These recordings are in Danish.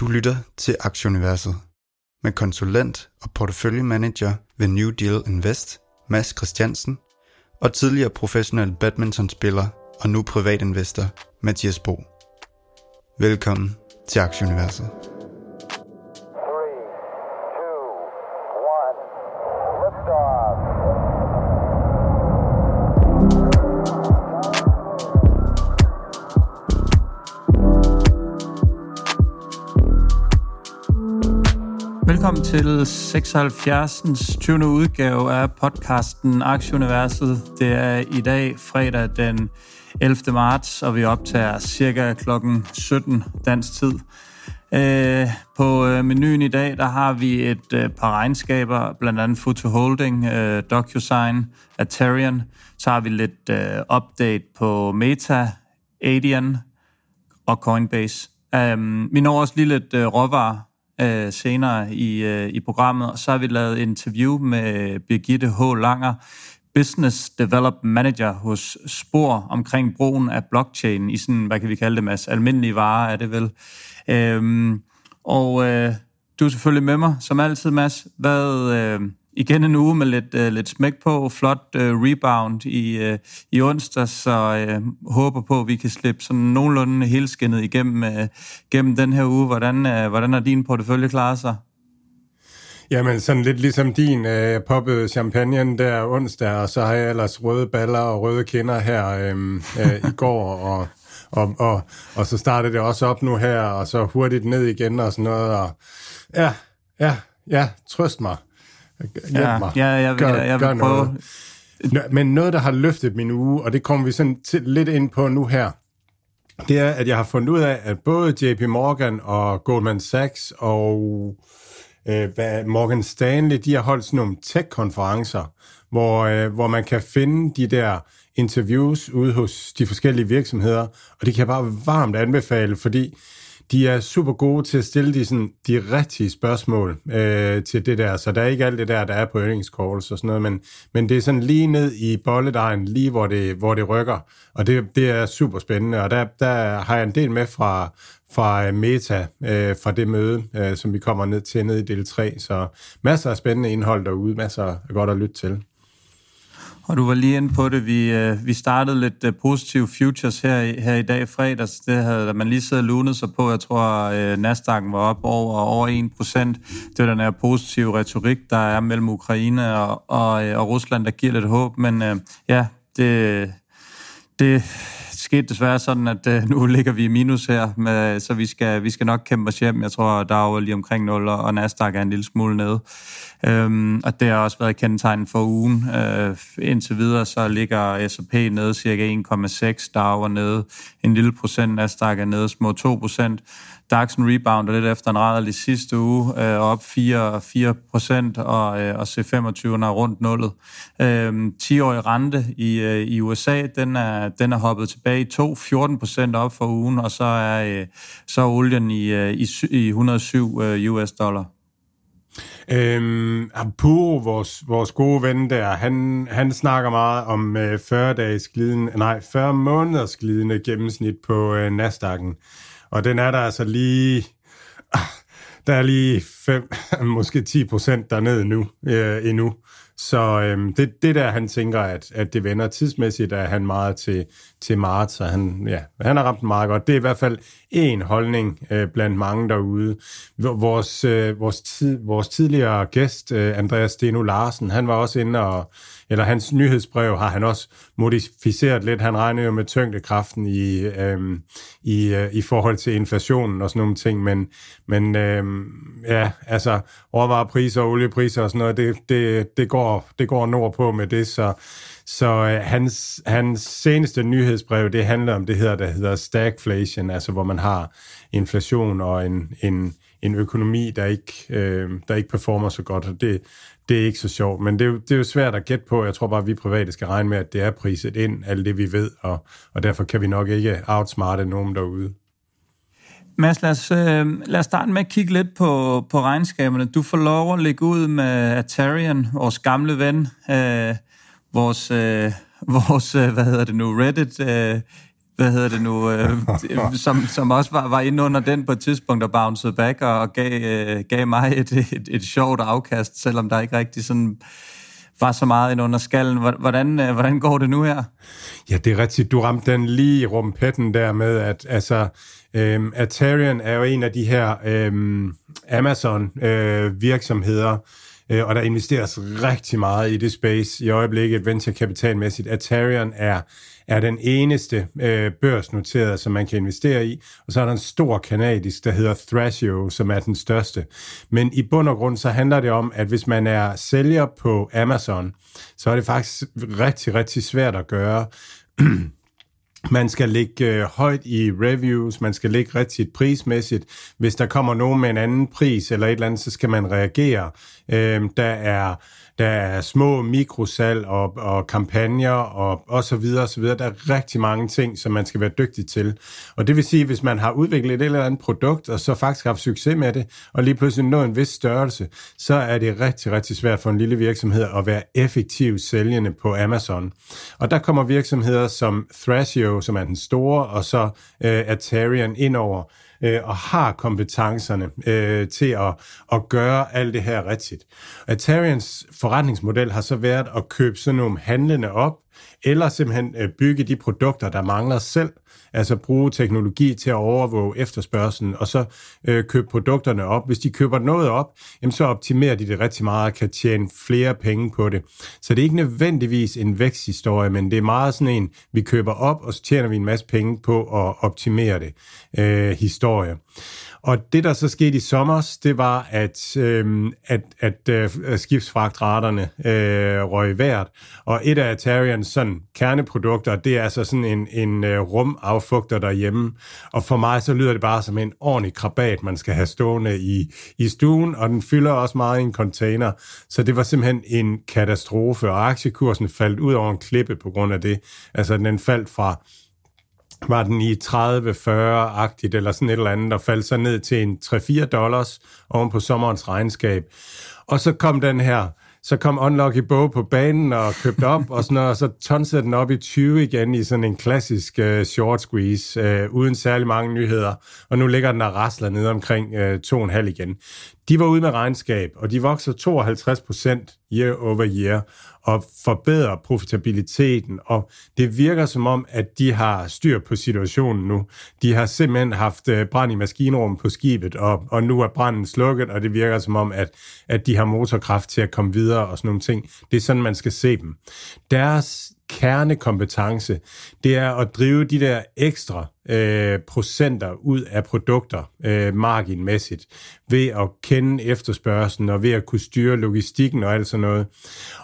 Du lytter til Aktieuniverset med konsulent og porteføljemanager ved New Deal Invest, Mads Christiansen, og tidligere professionel badmintonspiller og nu privatinvestor, Mathias Bo. Velkommen til Aktieuniverset. Velkommen til 76. 20. udgave af podcasten Aktieuniverset. Det er i dag fredag den 11. marts, og vi optager cirka klokken 17 dansk tid. Øh, på øh, menuen i dag, der har vi et øh, par regnskaber, blandt andet Futu Holding, DocuSign, Atarian. Så har vi lidt update på Meta, Adian og Coinbase. Øhm, vi når også lige lidt råvarer øh, senere i, øh, i programmet. Og så har vi lavet et interview med Birgitte H. Langer, Business Development Manager hos Spor omkring brugen af blockchain i sådan, hvad kan vi kalde det, Mads? Almindelige varer er det vel. Øhm, og øh, du er selvfølgelig med mig, som altid, Mads. Hvad, øh, igen en uge med lidt, uh, lidt smæk på, flot uh, rebound i, uh, i onsdag, så uh, håber på, at vi kan slippe sådan nogenlunde helskinnet igennem uh, gennem den her uge. Hvordan, uh, hvordan er din portefølje klaret sig? Jamen, sådan lidt ligesom din, uh, poppede champagne der onsdag, og så har jeg ellers røde baller og røde kinder her uh, uh, i går, og, og, og, og så startede det også op nu her, og så hurtigt ned igen og sådan noget, og ja, ja, ja, trøst mig. Hjælp ja, mig. Ja, jeg gør, jeg, jeg vil prøve... Noget. Men noget, der har løftet min uge, og det kommer vi sådan til, lidt ind på nu her, det er, at jeg har fundet ud af, at både JP Morgan og Goldman Sachs og øh, Morgan Stanley, de har holdt sådan nogle tech-konferencer, hvor, øh, hvor man kan finde de der interviews ude hos de forskellige virksomheder, og det kan jeg bare varmt anbefale, fordi de er super gode til at stille de, sådan, de rigtige spørgsmål øh, til det der, så der er ikke alt det der, der er på earnings calls og sådan noget, men, men det er sådan lige ned i bolledejen, lige hvor det, hvor det rykker, og det, det er super spændende, og der, der har jeg en del med fra, fra øh, Meta, øh, fra det møde, øh, som vi kommer ned til ned i del 3, så masser af spændende indhold derude, masser af godt at lytte til. Og du var lige inde på det. Vi, øh, vi startede lidt øh, positive futures her, her i dag fredags. Det havde man lige siddet og lunet sig på. Jeg tror, øh, Nasdaq'en var op over, over 1% Det er den her positive retorik, der er mellem Ukraine og, og, øh, og Rusland, der giver lidt håb. Men øh, ja, det, det, skete desværre sådan, at øh, nu ligger vi i minus her, med, så vi skal, vi skal nok kæmpe os hjem. Jeg tror, der er lige omkring 0, og Nasdaq er en lille smule nede. Øhm, og det har også været kendetegnet for ugen. Øh, indtil videre så ligger S&P nede cirka 1,6, Dow er nede en lille procent, Nasdaq er nede små 2 procent. DAX'en rebounder lidt efter en rædderlig sidste uge, øh, op 4, 4 procent, og, øh, og C25 er rundt nullet. Øh, 10-årig rente i, øh, i USA, den er, den er hoppet tilbage i 2, 14 procent op for ugen, og så er, øh, så er olien i, øh, i, i 107 øh, US dollar. Øhm, Puro, vores, vores gode ven der, han, han snakker meget om øh, 40 dages glidende, nej, 40 måneders glidende gennemsnit på øh, Nasdaq'en. Og den er der altså lige... Der er lige 5, måske 10 procent dernede nu, øh, endnu. Så øhm, det, det der, han tænker, at, at det vender tidsmæssigt, er han meget til, til marts, så han, ja, han har ramt meget godt. Det er i hvert fald en holdning øh, blandt mange derude. Vores, øh, vores, tid, vores tidligere gæst, øh, Andreas Steno Larsen, han var også inde og, eller hans nyhedsbrev har han også modificeret lidt. Han regner jo med tyngdekraften i, øhm, i, øh, i forhold til inflationen og sådan nogle ting, men, men øhm, ja, altså råvarepriser og oliepriser og sådan noget, det, det, det, går, det går nordpå med det, så så øh, hans, hans seneste nyhedsbrev, det handler om det her, der hedder stagflation, altså hvor man har inflation og en, en, en økonomi, der ikke, øh, der ikke performer så godt, og det, det er ikke så sjovt. Men det er, det er jo svært at gætte på. Jeg tror bare, at vi private skal regne med, at det er priset ind, alt det vi ved, og, og derfor kan vi nok ikke outsmarte nogen derude. Mads, lad os, øh, lad os starte med at kigge lidt på, på regnskaberne. Du får lov at lægge ud med Atarian, vores gamle ven, øh, vores, øh, vores øh, hvad hedder det nu, Reddit, øh, hvad hedder det nu, øh, som, som også var, var inde under den på et tidspunkt og bounced back og, og gav, øh, gav mig et, et, et sjovt afkast, selvom der ikke rigtig sådan var så meget ind under skallen. Hvordan, øh, hvordan går det nu her? Ja, det er rigtigt. Du ramte den lige i rumpetten der med, at altså, øhm, Atarian er jo en af de her øhm, Amazon-virksomheder, øh, øh, og der investeres rigtig meget i det space i øjeblikket venture-kapitalmæssigt. Atarian er er den eneste øh, børsnoterede, som man kan investere i. Og så er der en stor kanadisk, der hedder Thrasio, som er den største. Men i bund og grund, så handler det om, at hvis man er sælger på Amazon, så er det faktisk rigtig, rigtig svært at gøre. Man skal ligge øh, højt i reviews, man skal ligge rigtig prismæssigt. Hvis der kommer nogen med en anden pris eller et eller andet, så skal man reagere. Øh, der er der er små mikrosal og, og kampagner og, og så videre og så videre. Der er rigtig mange ting, som man skal være dygtig til. Og det vil sige, hvis man har udviklet et eller andet produkt, og så faktisk haft succes med det, og lige pludselig nå en vis størrelse, så er det rigtig, rigtig svært for en lille virksomhed at være effektiv sælgende på Amazon. Og der kommer virksomheder som Thrasio, som er den store, og så øh, Atarian indover, øh, og har kompetencerne øh, til at, at gøre alt det her rigtigt. Atarians forretningsmodel har så været at købe sådan nogle handlende op, eller simpelthen øh, bygge de produkter, der mangler selv, altså bruge teknologi til at overvåge efterspørgselen, og så øh, købe produkterne op. Hvis de køber noget op, jamen, så optimerer de det rigtig meget og kan tjene flere penge på det. Så det er ikke nødvendigvis en væksthistorie, men det er meget sådan en, vi køber op, og så tjener vi en masse penge på at optimere det øh, historie. Og det, der så skete i sommer, det var, at, øh, at, at øh, skibsfragtraterne øh, røg hvert. Og et af Atarians sådan, kerneprodukter, det er altså sådan en, en øh, rumafugter derhjemme. Og for mig så lyder det bare som en ordentlig krabat, man skal have stående i, i stuen, og den fylder også meget i en container. Så det var simpelthen en katastrofe, og aktiekursen faldt ud over en klippe på grund af det. Altså den faldt fra var den i 30-40-agtigt, eller sådan et eller andet, og faldt så ned til en 3-4 dollars oven på sommerens regnskab. Og så kom den her, så kom Unlucky Bo på banen og købte op, og, sådan noget, og så tonsede den op i 20 igen i sådan en klassisk øh, short squeeze, øh, uden særlig mange nyheder. Og nu ligger den og rasler ned omkring øh, 2,5 igen. De var ude med regnskab, og de vokser 52 procent year over year og forbedrer profitabiliteten, og det virker som om, at de har styr på situationen nu. De har simpelthen haft øh, brand i maskinrummet på skibet, og, og nu er branden slukket, og det virker som om, at, at de har motorkraft til at komme videre og sådan nogle ting. Det er sådan, man skal se dem. Deres kernekompetence, det er at drive de der ekstra øh, procenter ud af produkter øh, marginmæssigt, ved at kende efterspørgselen og ved at kunne styre logistikken og alt sådan noget.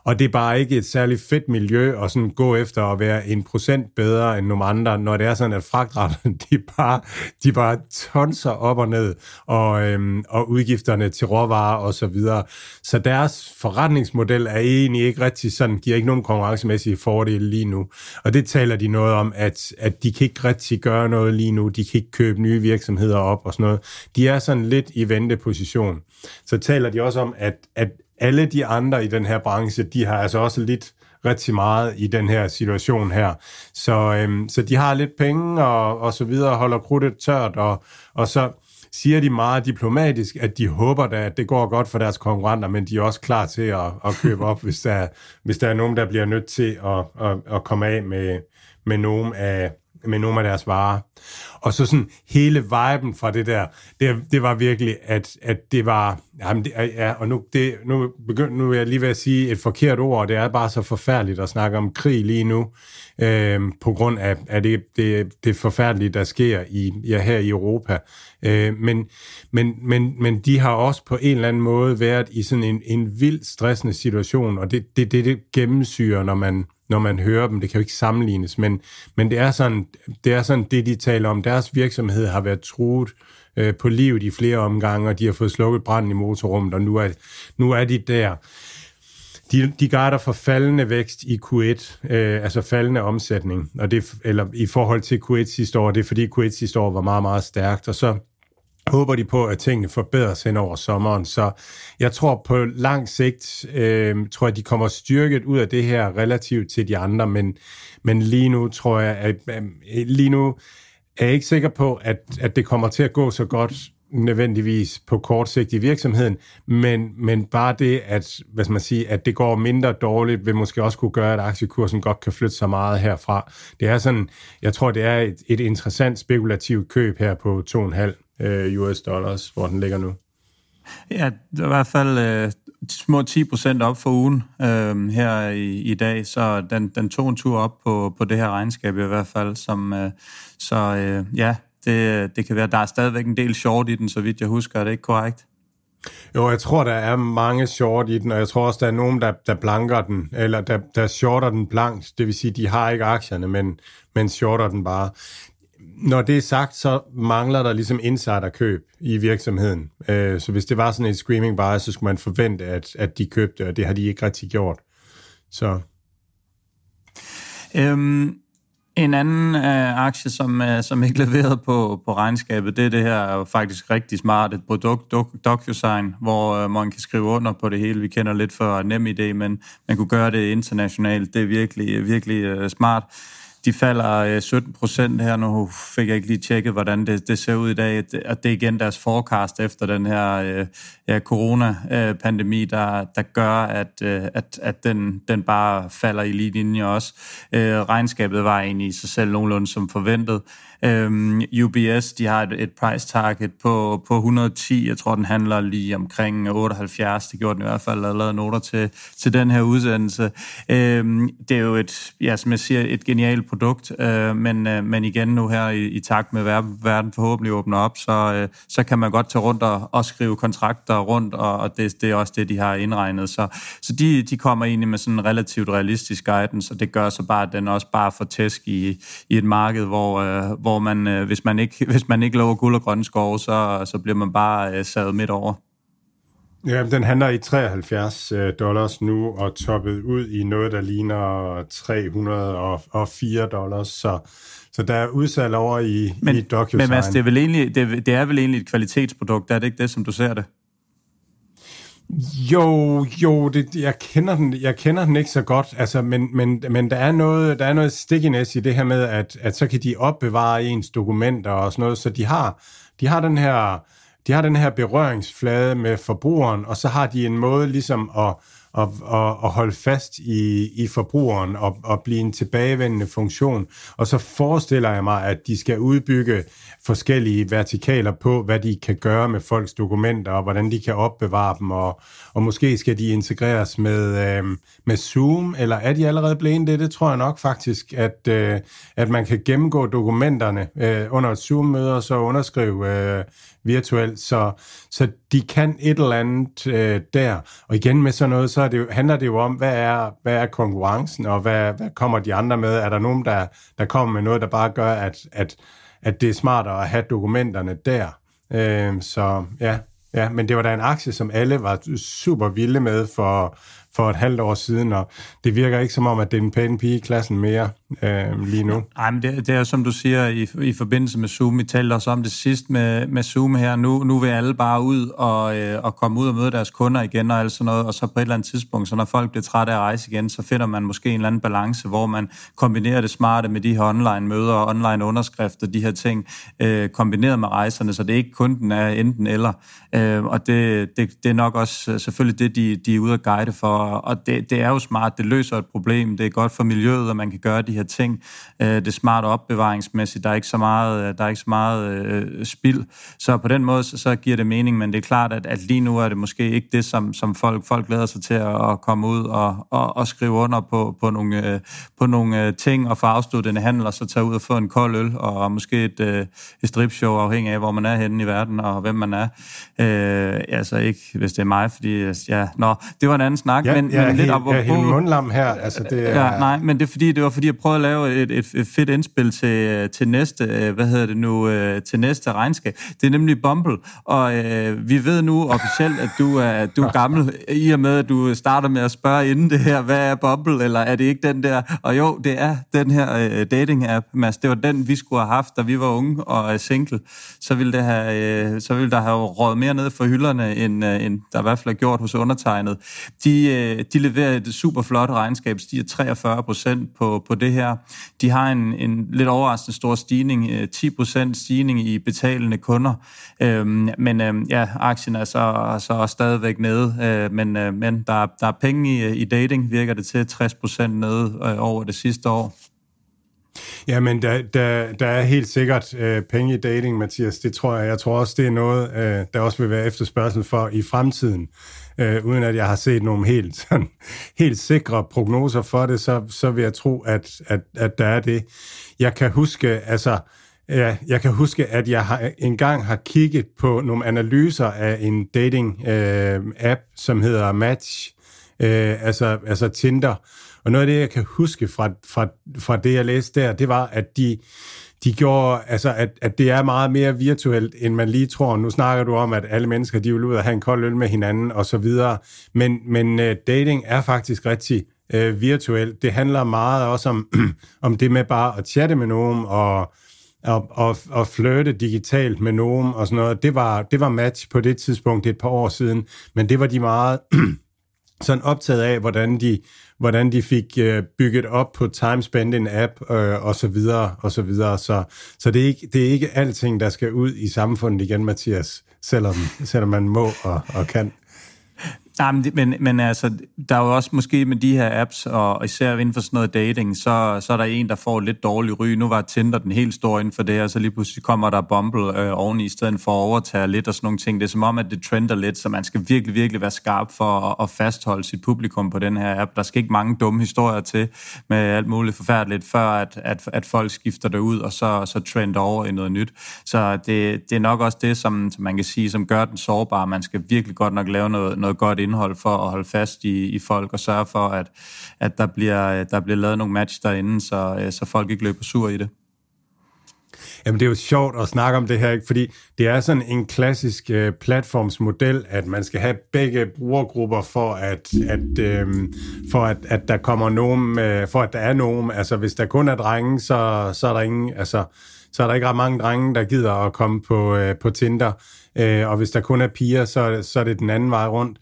Og det er bare ikke et særligt fedt miljø at sådan gå efter at være en procent bedre end nogle andre, når det er sådan, at fragtretterne, de bare, de bare tonser op og ned, og, øhm, og udgifterne til råvarer og så videre. Så deres forretningsmodel er egentlig ikke rigtig sådan, giver ikke nogen konkurrencemæssige fordele lige nu. Og det taler de noget om, at, at de kan ikke rigtig gøre noget lige nu, de kan ikke købe nye virksomheder op og sådan noget. De er sådan lidt i venteposition. Så taler de også om, at, at alle de andre i den her branche, de har altså også lidt rigtig meget i den her situation her. Så, øhm, så de har lidt penge og, og så videre, holder krudtet tørt, og, og så siger de meget diplomatisk, at de håber da, at det går godt for deres konkurrenter, men de er også klar til at, at købe op, hvis der, hvis der er nogen, der bliver nødt til at, at, at komme af med, med nogen af, med nogle af deres varer. Og så sådan hele viben fra det der, det, det var virkelig, at, at det var, jamen det, ja, og nu, det, nu, begynd, nu er jeg lige ved at sige et forkert ord, og det er bare så forfærdeligt at snakke om krig lige nu, øh, på grund af, af det, det, det forfærdelige, der sker i, ja, her i Europa. Øh, men, men, men, men de har også på en eller anden måde været i sådan en, en vild stressende situation, og det, det, det, det gennemsyrer, når man, når man hører dem. Det kan jo ikke sammenlignes, men, men det, er sådan, det er sådan det, de taler om. Deres virksomhed har været truet øh, på livet i flere omgange, og de har fået slukket branden i motorrummet, og nu er, nu er de der. De, de guider for faldende vækst i Q1, øh, altså faldende omsætning, og det, eller i forhold til Q1 sidste år, det er fordi Q1 sidste år var meget, meget stærkt, og så håber de på, at tingene forbedres hen over sommeren. Så jeg tror på lang sigt, øh, tror jeg, de kommer styrket ud af det her relativt til de andre, men, men lige nu tror jeg, at at lige nu er jeg ikke sikker på, at, at det kommer til at gå så godt nødvendigvis på kort sigt i virksomheden, men, men bare det, at, hvad skal man sige, at det går mindre dårligt, vil måske også kunne gøre, at aktiekursen godt kan flytte sig meget herfra. Det er sådan, jeg tror, det er et, et interessant spekulativt køb her på 2,5 øh, US dollars, hvor den ligger nu. Ja, det er i hvert fald øh, små 10 procent op for ugen øh, her i, i dag, så den, den tog en tur op på, på det her regnskab i hvert fald. Som, øh, så øh, ja, det, det kan være, der er stadigvæk en del short i den, så vidt jeg husker. Er det ikke korrekt? Jo, jeg tror, der er mange short i den, og jeg tror også, der er nogen, der, der blanker den, eller der, der shorter den blankt. Det vil sige, de har ikke aktierne, men, men shorter den bare. Når det er sagt, så mangler der ligesom insiderkøb i virksomheden. Øh, så hvis det var sådan et screaming bias, så skulle man forvente, at, at de købte, og det har de ikke rigtig gjort. Så. Øhm, en anden øh, aktie, som, øh, som ikke leveret på, på regnskabet, det er det her faktisk rigtig smart, et produkt, DocuSign, hvor øh, man kan skrive under på det hele. Vi kender lidt for nem idé, men man kunne gøre det internationalt. Det er virkelig, virkelig øh, smart. De falder øh, 17 procent her. Nu fik jeg ikke lige tjekket, hvordan det, det ser ud i dag. Og det er igen deres forecast efter den her øh, ja, corona-pandemi, der, der gør, at, øh, at, at den, den bare falder i lige linje også. Regnskabet var egentlig i sig selv nogenlunde som forventet. Øhm, UBS, de har et, et price target på, på 110. Jeg tror, den handler lige omkring 78. Det gjorde den i hvert fald, og lavet noter til, til den her udsendelse. Øhm, det er jo et, ja, som jeg siger, et genialt produkt, øh, men, øh, men igen nu her i, i takt med, at verden forhåbentlig åbner op, så, øh, så kan man godt tage rundt og, og skrive kontrakter rundt, og, og det, det er også det, de har indregnet. Så, så de, de kommer egentlig med sådan en relativt realistisk guidance, og det gør så bare, at den også bare får tæsk i, i et marked, hvor, øh, hvor man, øh, hvis, man ikke, hvis man ikke lover guld og grønne skove, så, så bliver man bare øh, sadet midt over. Ja, den handler i 73 øh, dollars nu, og toppet ud i noget, der ligner 304 dollars, så, så der er udsalg over i, men, i DocuSign. Men Mads, det er, vel egentlig, det, det er vel egentlig et kvalitetsprodukt, er det ikke det, som du ser det? Jo, jo, det, jeg, kender den, jeg kender den ikke så godt, altså, men, men, men der, er noget, der er noget stickiness i det her med, at, at så kan de opbevare ens dokumenter og sådan noget, så de har, de har den her de har den her berøringsflade med forbrugeren, og så har de en måde ligesom at, at, at, at holde fast i, i forbrugeren og, og blive en tilbagevendende funktion. Og så forestiller jeg mig, at de skal udbygge forskellige vertikaler på, hvad de kan gøre med folks dokumenter, og hvordan de kan opbevare dem, og, og måske skal de integreres med, øh, med Zoom, eller er de allerede blevet det? Det tror jeg nok faktisk, at, øh, at man kan gennemgå dokumenterne øh, under et Zoom-møde, og så underskrive øh, virtuelt, så, så de kan et eller andet øh, der. Og igen med sådan noget, så er det, handler det jo om, hvad er, hvad er konkurrencen, og hvad, hvad kommer de andre med? Er der nogen, der, der kommer med noget, der bare gør, at, at, at det er smartere at have dokumenterne der? Øh, så ja, ja, men det var da en aktie, som alle var super vilde med for, for et halvt år siden, og det virker ikke som om, at det er en pæn pige i klassen mere øh, lige nu. Nej, men det, det er som du siger i, i forbindelse med Zoom. Vi talte også om det sidst med, med Zoom her. Nu, nu vil alle bare ud og, øh, og komme ud og møde deres kunder igen og alt sådan noget, og så på et eller andet tidspunkt, så når folk bliver trætte af at rejse igen, så finder man måske en eller anden balance, hvor man kombinerer det smarte med de her online-møder og online-underskrifter, de her ting, øh, kombineret med rejserne, så det er ikke kun den er enten eller. Øh, og det, det, det er nok også øh, selvfølgelig det, de, de er ude at guide for, og det, det er jo smart, det løser et problem, det er godt for miljøet, at man kan gøre de her ting. Øh, det er smart opbevaringsmæssigt, der er ikke så meget, øh, der er ikke så meget øh, spild. Så på den måde, så, så giver det mening, men det er klart, at, at lige nu er det måske ikke det, som, som folk, folk glæder sig til at, at komme ud og, og, og skrive under på, på nogle, øh, på nogle øh, ting og få afsluttet en handel, og så tage ud og få en kold øl, og måske et, øh, et stripshow, afhængig af, hvor man er henne i verden, og hvem man er. Øh, altså ikke, hvis det er mig, fordi ja, nå, det var en anden snak, ja, men, jeg, er men lidt helt, jeg er helt mundlam her. Altså, det er... ja, nej, men det, er fordi, det var fordi, jeg prøvede at lave et, et, et fedt indspil til, til næste, øh, hvad hedder det nu, øh, til næste regnskab. Det er nemlig Bumble, og øh, vi ved nu officielt, at du er, du er gammel, i og med, at du starter med at spørge inden det her, hvad er Bumble, eller er det ikke den der? Og jo, det er den her øh, dating-app, Mads. Det var den, vi skulle have haft, da vi var unge og er single. Så ville, det have, øh, så ville der have råd mere ned for hylderne, end, øh, end der i hvert fald er gjort hos undertegnet. De, øh, Øh, de leverer et super flot regnskab, stiger 43 procent på, på det her. De har en, en lidt overraskende stor stigning, øh, 10 procent stigning i betalende kunder. Øhm, men øh, ja, aktien er så, så stadigvæk nede, øh, men, øh, men der, der er penge i, i dating, virker det til 60 procent nede øh, over det sidste år. Ja, men der, der, der er helt sikkert øh, penge i dating, Mathias. Det tror jeg. Jeg tror også, det er noget, øh, der også vil være efterspørgsel for i fremtiden. Øh, uden at jeg har set nogle helt, sådan, helt sikre prognoser for det, så, så vil jeg tro, at, at, at der er det. Jeg kan huske, altså, Ja, jeg kan huske, at jeg har engang har kigget på nogle analyser af en dating-app, øh, som hedder Match, øh, altså, altså Tinder. Og noget af det, jeg kan huske fra, fra, fra det, jeg læste der, det var, at de, de gjorde, altså, at, at det er meget mere virtuelt, end man lige tror. Nu snakker du om, at alle mennesker, de vil ud og have en kold øl med hinanden, og så videre. Men, men uh, dating er faktisk rigtig uh, virtuelt. Det handler meget også om, om det med bare at chatte med nogen, og og, og, og flirte digitalt med nogen og sådan noget. Det var, det var match på det tidspunkt, det et par år siden, men det var de meget sådan optaget af, hvordan de, hvordan de fik øh, bygget op på time spent in app øh, og så videre og så videre. Så, så det, er ikke, det er ikke alting, der skal ud i samfundet igen, Mathias, selvom, selvom man må og, og kan. Nej, men, men, men altså, der er jo også måske med de her apps, og især inden for sådan noget dating, så, så er der en, der får lidt dårlig ry. Nu var Tinder den helt store inden for det, her, så lige pludselig kommer der Bumble øh, oveni, i stedet for at overtage lidt og sådan nogle ting. Det er som om, at det trender lidt, så man skal virkelig, virkelig være skarp for at, at fastholde sit publikum på den her app. Der skal ikke mange dumme historier til med alt muligt forfærdeligt, før at, at, at folk skifter det ud, og så, så trender over i noget nyt. Så det, det er nok også det, som, som man kan sige, som gør den sårbar. Man skal virkelig godt nok lave noget, noget godt indhold for at holde fast i, i folk og sørge for, at, at der, bliver, der bliver lavet nogle match derinde, så, øh, så folk ikke løber sur i det. Jamen, det er jo sjovt at snakke om det her, ikke? fordi det er sådan en klassisk øh, platformsmodel, at man skal have begge brugergrupper for, at, at, øh, for at, at der kommer nogen, øh, for at der er nogen. Altså, hvis der kun er drenge, så, så er der ingen, altså, så er der ikke ret mange drenge, der gider at komme på, øh, på Tinder øh, og hvis der kun er piger, så, så er det den anden vej rundt.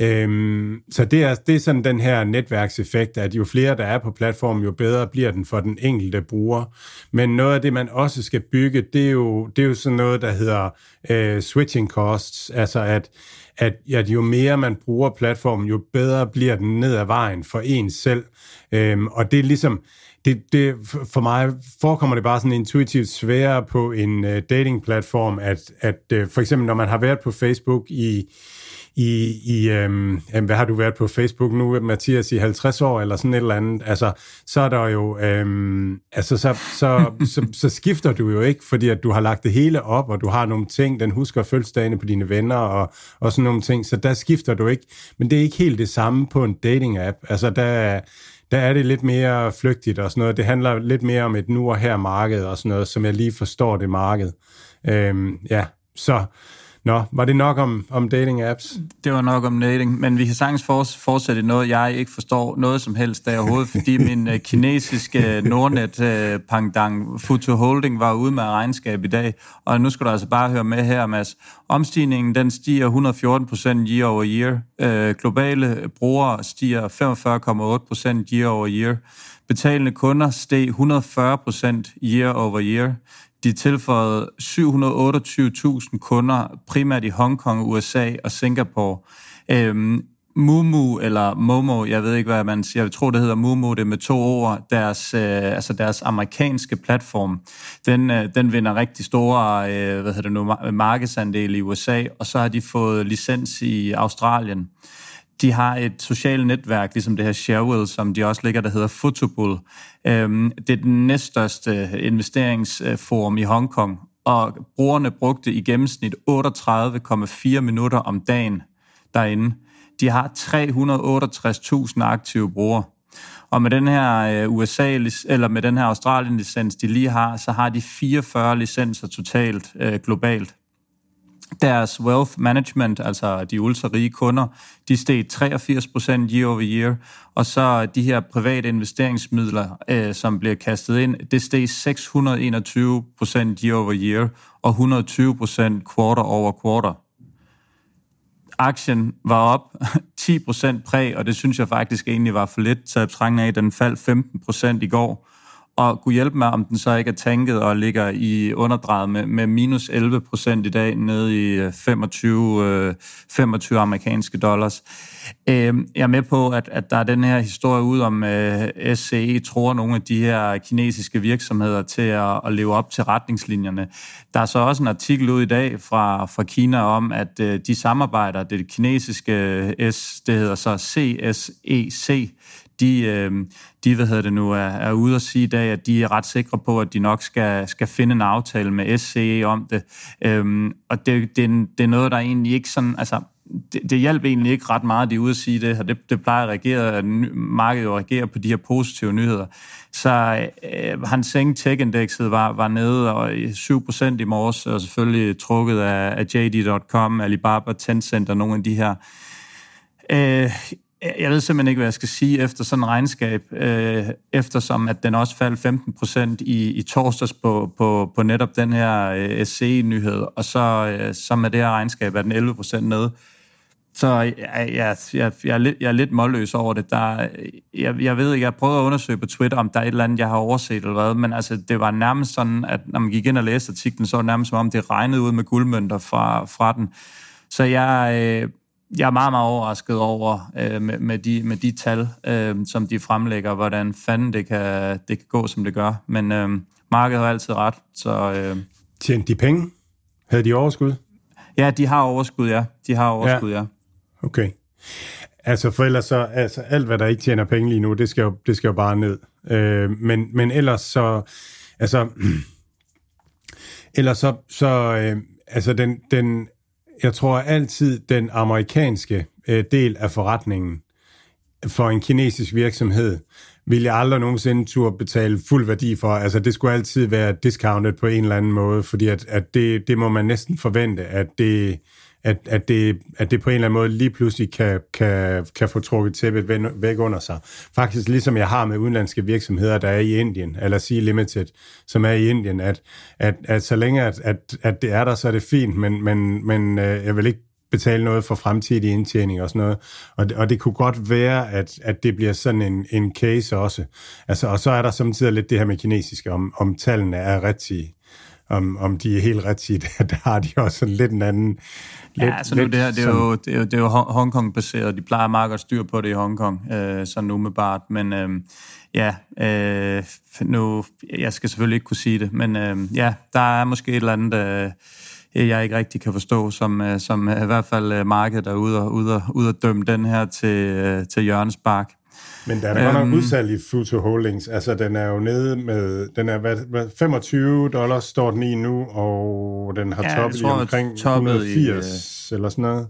Øh, så det er, det er sådan den her netværkseffekt, at jo flere der er på platformen, jo bedre bliver den for den enkelte bruger. Men noget af det, man også skal bygge, det er jo, det er jo sådan noget, der hedder øh, switching costs, altså at at, at jo mere man bruger platformen, jo bedre bliver den ned ad vejen for en selv. Øhm, og det er ligesom, det, det, for mig forekommer det bare sådan intuitivt sværere på en uh, datingplatform, at, at uh, for eksempel når man har været på Facebook i, i, i øhm, hvad har du været på Facebook nu, Mathias, i 50 år, eller sådan et eller andet, altså, så er der jo, øhm, altså, så, så, så, så skifter du jo ikke, fordi at du har lagt det hele op, og du har nogle ting, den husker fødselsdagene på dine venner, og, og sådan nogle ting, så der skifter du ikke, men det er ikke helt det samme på en dating-app, altså, der, der er det lidt mere flygtigt og sådan noget. Det handler lidt mere om et nu og her marked og sådan noget, som jeg lige forstår det marked. Øhm, ja, så Nå, var det nok om, om dating-apps? Det var nok om dating, men vi kan sagtens fortsætte noget, jeg ikke forstår noget som helst der overhovedet, fordi min uh, kinesiske Nordnet-pangdang uh, Futu Holding var ude med regnskab i dag, og nu skal du altså bare høre med her, Mads. Omstigningen, den stiger 114 procent year over year. Uh, globale brugere stiger 45,8 procent year over year. Betalende kunder steg 140 procent year over year. De tilføjede 728.000 kunder, primært i Hongkong, USA og Singapore. Øhm, Mumu, eller Momo, jeg ved ikke, hvad man siger, jeg tror, det hedder Mumu, det er med to ord, deres, øh, altså deres amerikanske platform, den, øh, den vinder rigtig store øh, hvad hedder det nu, markedsandel i USA, og så har de fået licens i Australien de har et socialt netværk, ligesom det her Sharewell, som de også ligger, der hedder Fotobull. Øhm, det er den næststørste øh, investeringsforum i Hongkong, og brugerne brugte i gennemsnit 38,4 minutter om dagen derinde. de har 368.000 aktive brugere. Og med den her øh, USA eller med den her Australien licens de lige har, så har de 44 licenser totalt øh, globalt. Deres wealth management, altså de ultra-rige kunder, de steg 83% year over year, og så de her private investeringsmidler, øh, som bliver kastet ind, det steg 621% year over year, og 120% quarter over quarter. Aktien var op 10% præg, og det synes jeg faktisk egentlig var for lidt, så jeg af, at den faldt 15% i går og kunne hjælpe mig, om den så ikke er tanket og ligger i underdrejet med, med minus 11 procent i dag, nede i 25, øh, 25 øh, amerikanske dollars. Øh, jeg er med på, at, at der er den her historie ud om øh, SCE tror nogle af de her kinesiske virksomheder til at, at leve op til retningslinjerne. Der er så også en artikel ud i dag fra, fra Kina om, at øh, de samarbejder, det kinesiske øh, S, det hedder så CSEC, de, øh, de hvad hedder det nu, er, er ude at sige i dag, at de er ret sikre på, at de nok skal, skal finde en aftale med SCE om det. Øhm, og det, det, det er noget, der egentlig ikke sådan... Altså, det, det hjælper egentlig ikke ret meget, at de er ude at sige det, her. det, det plejer at reagere, at markedet jo reagerer på de her positive nyheder. Så øh, Hans Seng Tech-indekset var, var nede og 7% i morges, og selvfølgelig trukket af, af JD.com, Alibaba, Tencent og nogle af de her. Øh, jeg ved simpelthen ikke, hvad jeg skal sige efter sådan en regnskab, øh, eftersom at den også faldt 15 procent i, i torsdags på, på, på netop den her øh, SC-nyhed, og så, øh, så med det her regnskab er den 11 procent nede. Så jeg, jeg, jeg, jeg, er lidt, jeg er lidt målløs over det. Der, jeg, jeg ved ikke, jeg prøvede at undersøge på Twitter, om der er et eller andet, jeg har overset eller hvad, men altså, det var nærmest sådan, at når man gik ind og læste artiklen, så var det nærmest som om, det regnede ud med guldmønter fra, fra den. Så jeg, øh, jeg er meget, meget overrasket over øh, med, med, de, med de tal, øh, som de fremlægger, hvordan fanden det kan, det kan gå, som det gør. Men øh, markedet har altid ret. Så, øh, Tjente de penge? Havde de overskud? Ja, de har overskud, ja. De har overskud, ja. ja. Okay. Altså for ellers så, altså alt hvad der ikke tjener penge lige nu, det skal jo, det skal jo bare ned. Øh, men, men ellers så, altså, ellers så, så øh, altså den, den jeg tror altid, den amerikanske øh, del af forretningen for en kinesisk virksomhed, vil jeg aldrig nogensinde turde betale fuld værdi for. Altså, det skulle altid være discounted på en eller anden måde, fordi at, at det, det må man næsten forvente, at det, at, at, det, at det på en eller anden måde lige pludselig kan, kan, kan få trukket tæppet væk under sig. Faktisk ligesom jeg har med udenlandske virksomheder, der er i Indien, eller Sea Limited, som er i Indien, at, at, at så længe at, at, at det er der, så er det fint, men, men, men øh, jeg vil ikke betale noget for fremtidig indtjening og sådan noget. Og, og det kunne godt være, at, at det bliver sådan en, en case også. Altså, og så er der samtidig lidt det her med kinesiske, om, om tallene er rigtige om, om de er helt rigtige, der har de også sådan lidt en anden... Lidt, ja, altså nu det her, det er, jo, det er jo, det er jo Hongkong-baseret. De plejer meget godt styr på det i Hongkong, øh, sådan umiddelbart. Men øh, ja, øh, nu, jeg skal selvfølgelig ikke kunne sige det, men øh, ja, der er måske et eller andet... Øh, jeg ikke rigtig kan forstå, som, øh, som i hvert fald markedet er ude og, ude og, ude og dømme den her til, øh, til Jørgens Bark. Men der er der øhm, godt nok udsalg i Future Holdings. Altså, den er jo nede med... Den er, hvad, hvad, 25 dollars står den i nu, og den har ja, toppet i omkring 180 i, eller sådan noget.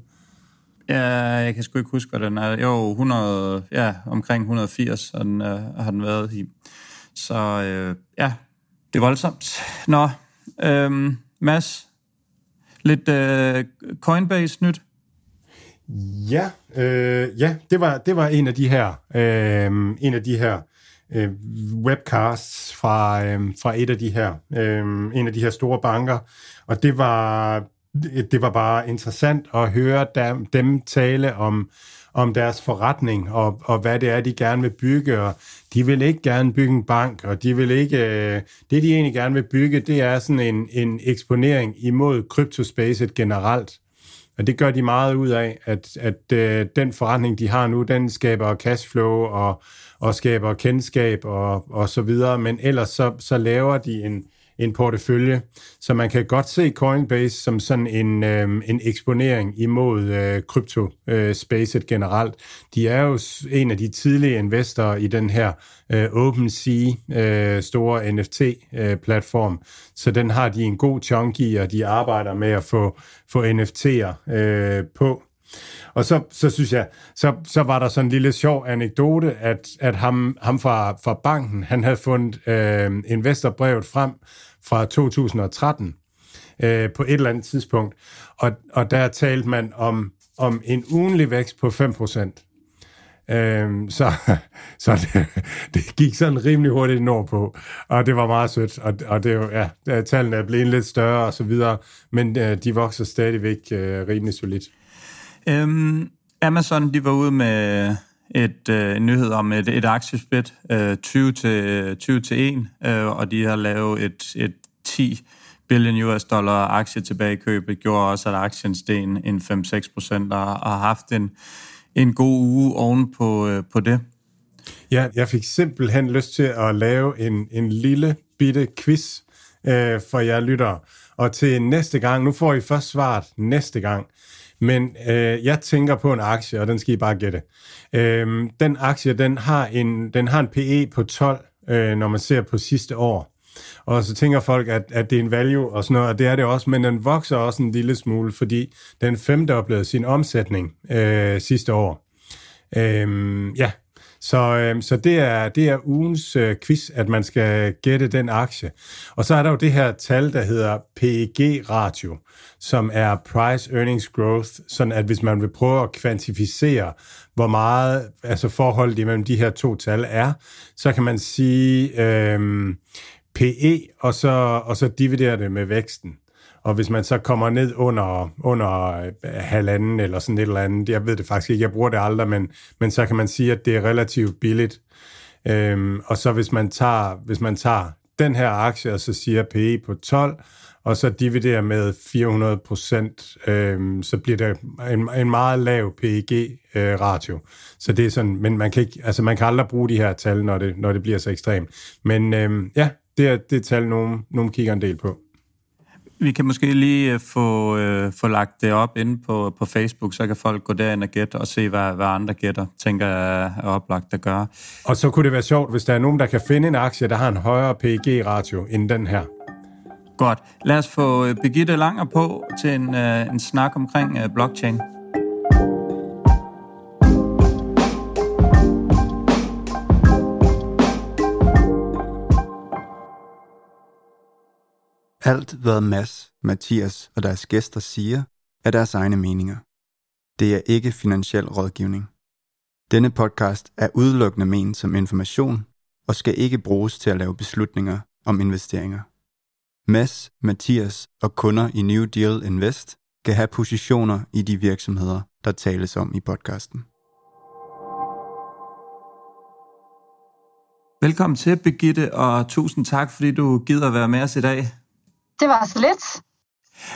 Ja, jeg kan sgu ikke huske, hvad den er. Jo, 100, ja, omkring 180 og den, øh, har den været i. Så øh, ja, det er voldsomt. Nå, øh, Mads, lidt øh, Coinbase-nyt. Ja, øh, ja det, var, det var en af de her, øh, en af de her øh, webcasts fra, øh, fra et af de her, øh, en af de her store banker, og det var, det var bare interessant at høre dem, dem tale om, om deres forretning, og, og hvad det er, de gerne vil bygge, og de vil ikke gerne bygge en bank, og de vil ikke, øh, det de egentlig gerne vil bygge, det er sådan en, en eksponering imod kryptospacet generelt. Men det gør de meget ud af, at, at øh, den forretning, de har nu, den skaber cashflow og, og skaber kendskab og, og så videre, men ellers så, så laver de en, en portefølje. Så man kan godt se Coinbase som sådan en, øh, en eksponering imod øh, krypto-spacet øh, generelt. De er jo en af de tidlige investorer i den her øh, OpenSea øh, store NFT-platform, øh, så den har de en god chunk i, og de arbejder med at få, få NFT'er øh, på. Og så, så synes jeg, så, så var der sådan en lille sjov anekdote, at, at ham, ham fra, fra banken, han havde fundet øh, investorbrevet frem fra 2013 øh, på et eller andet tidspunkt, og, og der talte man om, om en ugenlig vækst på 5%. Øhm, så så det, det gik sådan rimelig hurtigt nordpå, og det var meget sødt, og, og det, ja, tallene er blevet lidt større og så videre, men øh, de vokser stadigvæk øh, rimelig solidt. Øhm, Amazon, de var ude med et, øh, en nyhed om et, et aktiesplit, øh, 20 til 20 til 1, øh, og de har lavet et, et 10 billion US dollar aktie tilbagekøb, det gjorde også, at aktien steg en 5-6 procent, og, og har haft en, en god uge oven på, øh, på det. Ja, jeg fik simpelthen lyst til at lave en, en lille bitte quiz øh, for jer lyttere. Og til næste gang, nu får I først svaret næste gang, men øh, jeg tænker på en aktie, og den skal I bare gætte. Øh, den aktie, den har en, den har en PE på 12, øh, når man ser på sidste år. Og så tænker folk, at, at det er en value og sådan noget, og det er det også, men den vokser også en lille smule, fordi den femdoblede sin omsætning øh, sidste år. Øh, ja, så, øh, så det, er, det er ugens øh, quiz, at man skal gætte den aktie. Og så er der jo det her tal, der hedder PEG-ratio, som er Price Earnings Growth, sådan at hvis man vil prøve at kvantificere, hvor meget altså forholdet imellem de her to tal er, så kan man sige øh, PE, og så, og så dividere det med væksten. Og hvis man så kommer ned under, under øh, halvanden eller sådan et eller andet, jeg ved det faktisk ikke, jeg bruger det aldrig, men, men så kan man sige, at det er relativt billigt. Øhm, og så hvis man tager, hvis man tager den her aktie, og så siger PE på 12, og så dividerer med 400 procent, øhm, så bliver det en, en meget lav PEG-ratio. Øh, så det er sådan, men man kan, ikke, altså man kan aldrig bruge de her tal, når det, når det bliver så ekstremt. Men øhm, ja, det er det tal, nogen, nogen kigger en del på. Vi kan måske lige øh, få, øh, få lagt det op inde på, på Facebook, så kan folk gå derind og gætte og se, hvad, hvad andre gætter, tænker jeg er oplagt at gøre. Og så kunne det være sjovt, hvis der er nogen, der kan finde en aktie, der har en højere PEG-ratio end den her. Godt. Lad os få øh, Birgitte Langer på til en, øh, en snak omkring øh, blockchain. Alt, hvad Mads, Mathias og deres gæster siger, er deres egne meninger. Det er ikke finansiel rådgivning. Denne podcast er udelukkende ment som information og skal ikke bruges til at lave beslutninger om investeringer. Mads, Mathias og kunder i New Deal Invest kan have positioner i de virksomheder, der tales om i podcasten. Velkommen til, Birgitte, og tusind tak, fordi du gider være med os i dag. Det var så lidt.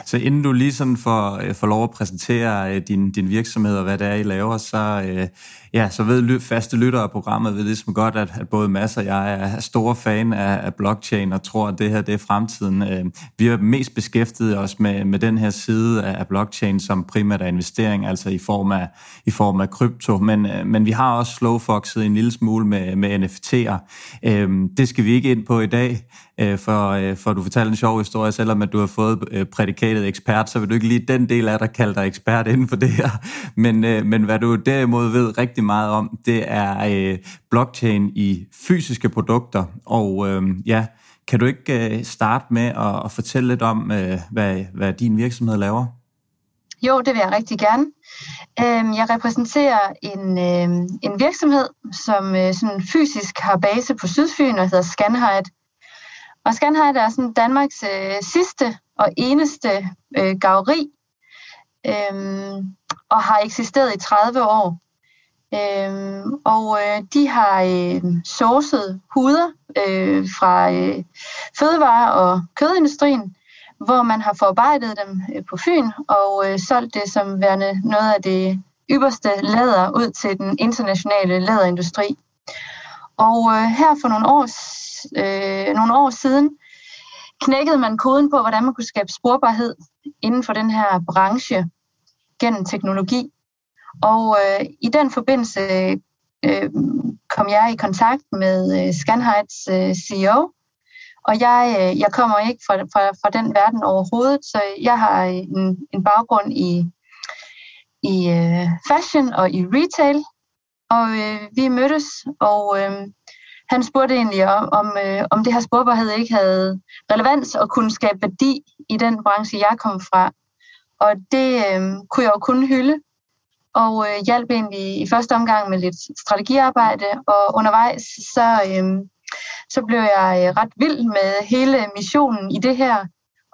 Så inden du lige sådan får, øh, får lov at præsentere øh, din, din virksomhed og hvad det er, I laver, så, øh, ja, så ved faste lyttere af programmet ved ligesom godt, at, at både Mads og jeg er store fan af, af blockchain og tror, at det her det er fremtiden. Øh, vi har mest beskæftiget os med, med den her side af, af blockchain som primært er investering, altså i form af, i form af krypto, men, øh, men vi har også slowfoxet en lille smule med, med NFT'er. Øh, det skal vi ikke ind på i dag, øh, for, øh, for du fortalte en sjov historie, selvom at du har fået øh, prædikatet ekspert, så vil du ikke lige den del af dig kalde dig ekspert inden for det her. Men, øh, men hvad du derimod ved rigtig meget om, det er øh, blockchain i fysiske produkter. Og øh, ja, kan du ikke øh, starte med at, at fortælle lidt om, øh, hvad, hvad din virksomhed laver? Jo, det vil jeg rigtig gerne. Øhm, jeg repræsenterer en, øhm, en virksomhed, som øh, sådan fysisk har base på Sydfyn og hedder Scanhide. Og Scanhide er sådan Danmarks øh, sidste og eneste øh, gaveri, øh, og har eksisteret i 30 år. Øh, og øh, de har øh, sourcet huder øh, fra øh, fødevare- og kødindustrien, hvor man har forarbejdet dem øh, på Fyn og øh, solgt det som værende noget af det ypperste læder ud til den internationale læderindustri. Og øh, her for nogle år, øh, nogle år siden knækkede man koden på, hvordan man kunne skabe sporbarhed inden for den her branche gennem teknologi. Og øh, i den forbindelse øh, kom jeg i kontakt med øh, Scanheids øh, CEO, og jeg, øh, jeg kommer ikke fra, fra, fra den verden overhovedet, så jeg har en, en baggrund i, i øh, fashion og i retail, og øh, vi mødtes, og øh, han spurgte egentlig om, om, øh, om det her sporbarhed ikke havde relevans og kunne skabe værdi i den branche, jeg kom fra. Og det øh, kunne jeg jo kun hylde, og øh, hjalp egentlig i første omgang med lidt strategiarbejde, og undervejs så, øh, så blev jeg øh, ret vild med hele missionen i det her,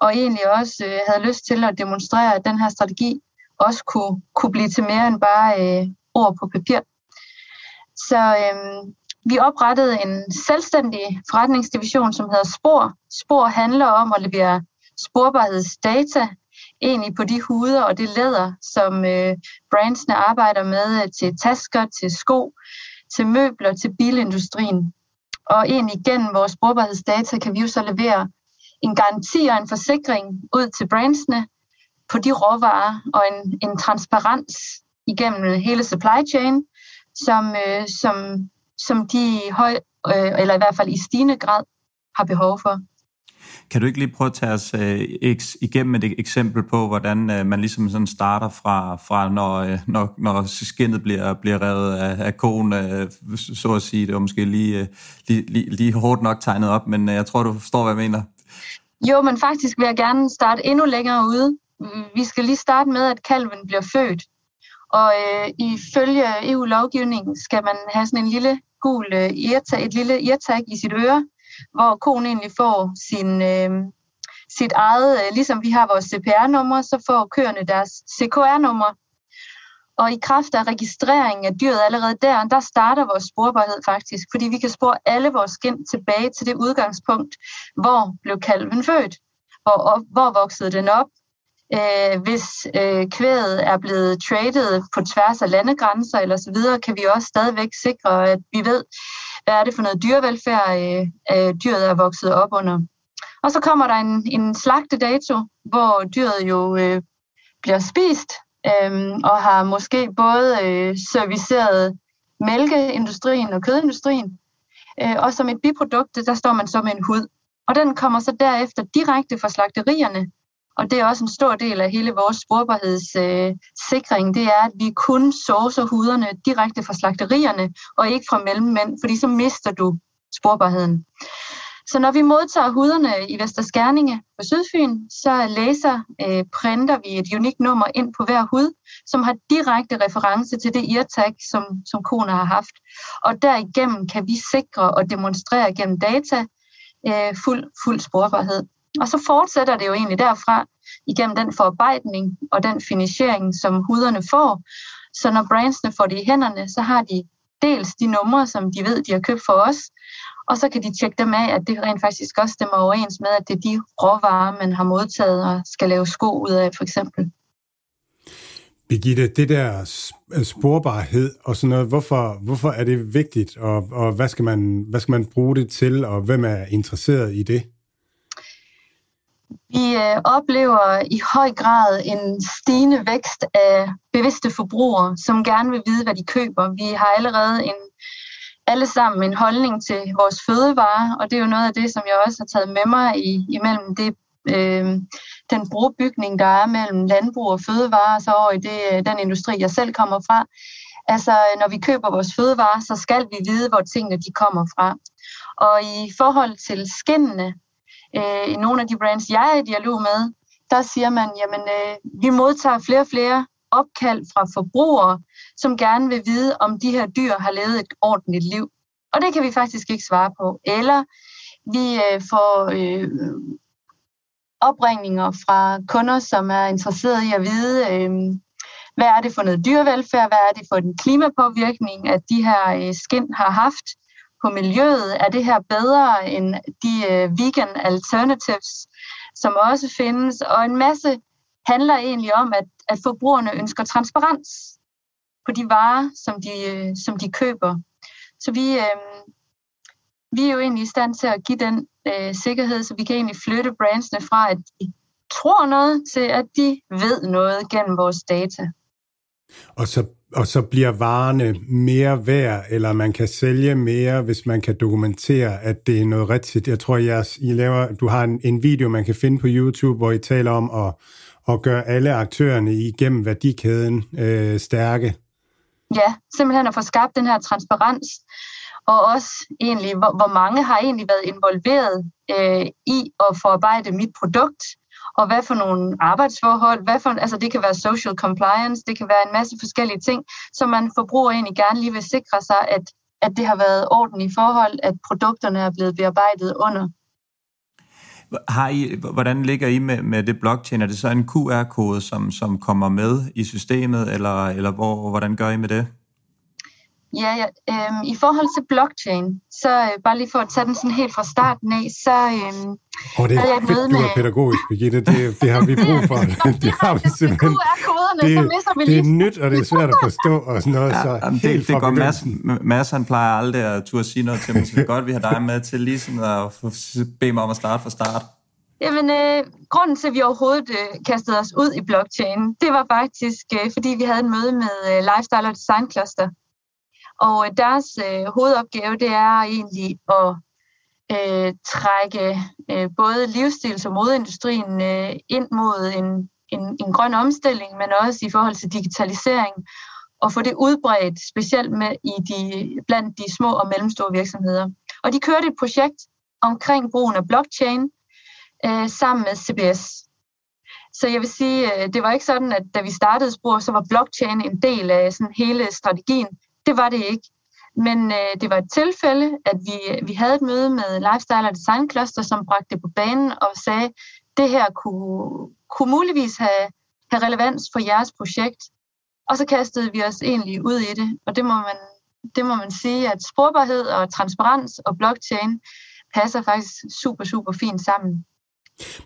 og egentlig også øh, havde lyst til at demonstrere, at den her strategi også kunne, kunne blive til mere end bare øh, ord på papir. Så øh, vi oprettede en selvstændig forretningsdivision, som hedder Spor. Spor handler om at levere sporbarhedsdata egentlig på de huder og det læder, som øh, brandsene arbejder med øh, til tasker, til sko, til møbler, til bilindustrien. Og egentlig gennem vores sporbarhedsdata kan vi jo så levere en garanti og en forsikring ud til brandsene på de råvarer og en, en transparens igennem hele supply chain, som, øh, som, som de i høj, øh, eller i hvert fald i stigende grad har behov for. Kan du ikke lige prøve at tage os øh, igennem et eksempel på, hvordan øh, man ligesom sådan starter fra, fra når, øh, når, når skinnet bliver, bliver revet af, af konen, øh, så at sige. Det var måske lige, øh, lige, lige, lige hårdt nok tegnet op, men øh, jeg tror, du forstår, hvad jeg mener. Jo, men faktisk vil jeg gerne starte endnu længere ude. Vi skal lige starte med, at kalven bliver født. Og øh, ifølge EU-lovgivningen skal man have sådan en lille gul øh, irtag, et lille irtag i sit øre, hvor konen egentlig får sin, øh, sit eget, øh, ligesom vi har vores CPR-nummer, så får køerne deres CKR-nummer. Og i kraft af registreringen af dyret allerede der, der starter vores sporbarhed faktisk, fordi vi kan spore alle vores skin tilbage til det udgangspunkt, hvor blev kalven født, hvor, hvor voksede den op, øh, hvis øh, kvæget er blevet traded på tværs af landegrænser eller så videre, kan vi også stadigvæk sikre, at vi ved, hvad er det for noget dyrevelfærd, øh, øh, dyret er vokset op under. Og så kommer der en, en slagtedato, hvor dyret jo øh, bliver spist, øh, og har måske både øh, serviceret mælkeindustrien og kødindustrien, øh, og som et biprodukt, der står man så med en hud. Og den kommer så derefter direkte fra slagterierne, og det er også en stor del af hele vores sporbarhedssikring, øh, det er, at vi kun sourcer huderne direkte fra slagterierne, og ikke fra mellemmænd, fordi så mister du sporbarheden. Så når vi modtager huderne i Vesterskærninge på Sydfyn, så læser, øh, printer vi et unikt nummer ind på hver hud, som har direkte reference til det eartag, som, som koner har haft. Og derigennem kan vi sikre og demonstrere gennem data øh, fuld, fuld sporbarhed. Og så fortsætter det jo egentlig derfra igennem den forarbejdning og den finishering, som huderne får. Så når brandsene får det i hænderne, så har de dels de numre, som de ved, de har købt for os, og så kan de tjekke dem af, at det rent faktisk også stemmer overens med, at det er de råvarer, man har modtaget og skal lave sko ud af, for eksempel. Birgitte, det der øh, sporbarhed og sådan noget, hvorfor, hvorfor er det vigtigt, og, og hvad, skal man, hvad skal man bruge det til, og hvem er interesseret i det? Vi øh, oplever i høj grad en stigende vækst af bevidste forbrugere, som gerne vil vide, hvad de køber. Vi har allerede en, alle sammen en holdning til vores fødevarer, og det er jo noget af det, som jeg også har taget med mig i, imellem det, øh, den brobygning, der er mellem landbrug og fødevarer, så over i det, øh, den industri, jeg selv kommer fra. Altså, øh, når vi køber vores fødevarer, så skal vi vide, hvor tingene de kommer fra. Og i forhold til skinnene, øh, i nogle af de brands, jeg er i dialog med, der siger man, jamen øh, vi modtager flere og flere opkald fra forbrugere, som gerne vil vide, om de her dyr har levet et ordentligt liv. Og det kan vi faktisk ikke svare på. Eller vi øh, får øh, opringninger fra kunder, som er interesserede i at vide, øh, hvad er det for noget dyrevelfærd, hvad er det for en klimapåvirkning, at de her øh, skin har haft på miljøet? Er det her bedre end de øh, vegan alternatives, som også findes? Og en masse handler egentlig om, at, at forbrugerne ønsker transparens på de varer, som de, øh, som de køber. Så vi, øh, vi er jo egentlig i stand til at give den øh, sikkerhed, så vi kan egentlig flytte brandsene fra, at de tror noget, til at de ved noget gennem vores data. Og så og så bliver varerne mere værd, eller man kan sælge mere, hvis man kan dokumentere, at det er noget rigtigt. Jeg tror, jeg, I laver, du har en, en video, man kan finde på YouTube, hvor I taler om at, at gøre alle aktørerne igennem værdikæden øh, stærke. Ja, simpelthen at få skabt den her transparens, og også egentlig, hvor, hvor mange har egentlig været involveret øh, i at forarbejde mit produkt, og hvad for nogle arbejdsforhold, hvad for, altså det kan være social compliance, det kan være en masse forskellige ting, som man forbruger egentlig gerne lige vil sikre sig, at, at det har været ordentlige forhold, at produkterne er blevet bearbejdet under. Har I, hvordan ligger I med, med det blockchain? Er det så en QR-kode, som, som kommer med i systemet, eller, eller hvor, hvordan gør I med det? Ja, ja øhm, i forhold til blockchain, så øh, bare lige for at tage den sådan helt fra starten af, så øhm, oh, det er jeg fedt, du er pædagogisk, Birgitte. Det, det har vi brug for. det har vi simpelthen. Det, vi det er nyt, og det er svært at forstå, og sådan noget. Ja, så jamen, det, det går Mads, Mads, han plejer aldrig at turde sige noget til mig, så det er godt, vi har dig med til lige sådan at bede mig om at starte fra start. Jamen, øh, grunden til, at vi overhovedet øh, kastede os ud i blockchain, det var faktisk, øh, fordi vi havde et møde med øh, Lifestyle og Design Cluster, og øh, deres øh, hovedopgave, det er egentlig at øh, trække øh, både livsstils- og modeindustrien øh, ind mod en, en, en grøn omstilling, men også i forhold til digitalisering, og få det udbredt, specielt med i de, blandt de små og mellemstore virksomheder. Og de kørte et projekt omkring brugen af blockchain øh, sammen med CBS. Så jeg vil sige, øh, det var ikke sådan, at da vi startede Spor, så var blockchain en del af sådan hele strategien. Det var det ikke. Men øh, det var et tilfælde, at vi, øh, vi havde et møde med Lifestyle og Design Cluster, som bragte det på banen og sagde, det her kunne, kunne muligvis have, have relevans for jeres projekt. Og så kastede vi os egentlig ud i det, og det må man, det må man sige, at sporbarhed og transparens og blockchain passer faktisk super, super fint sammen.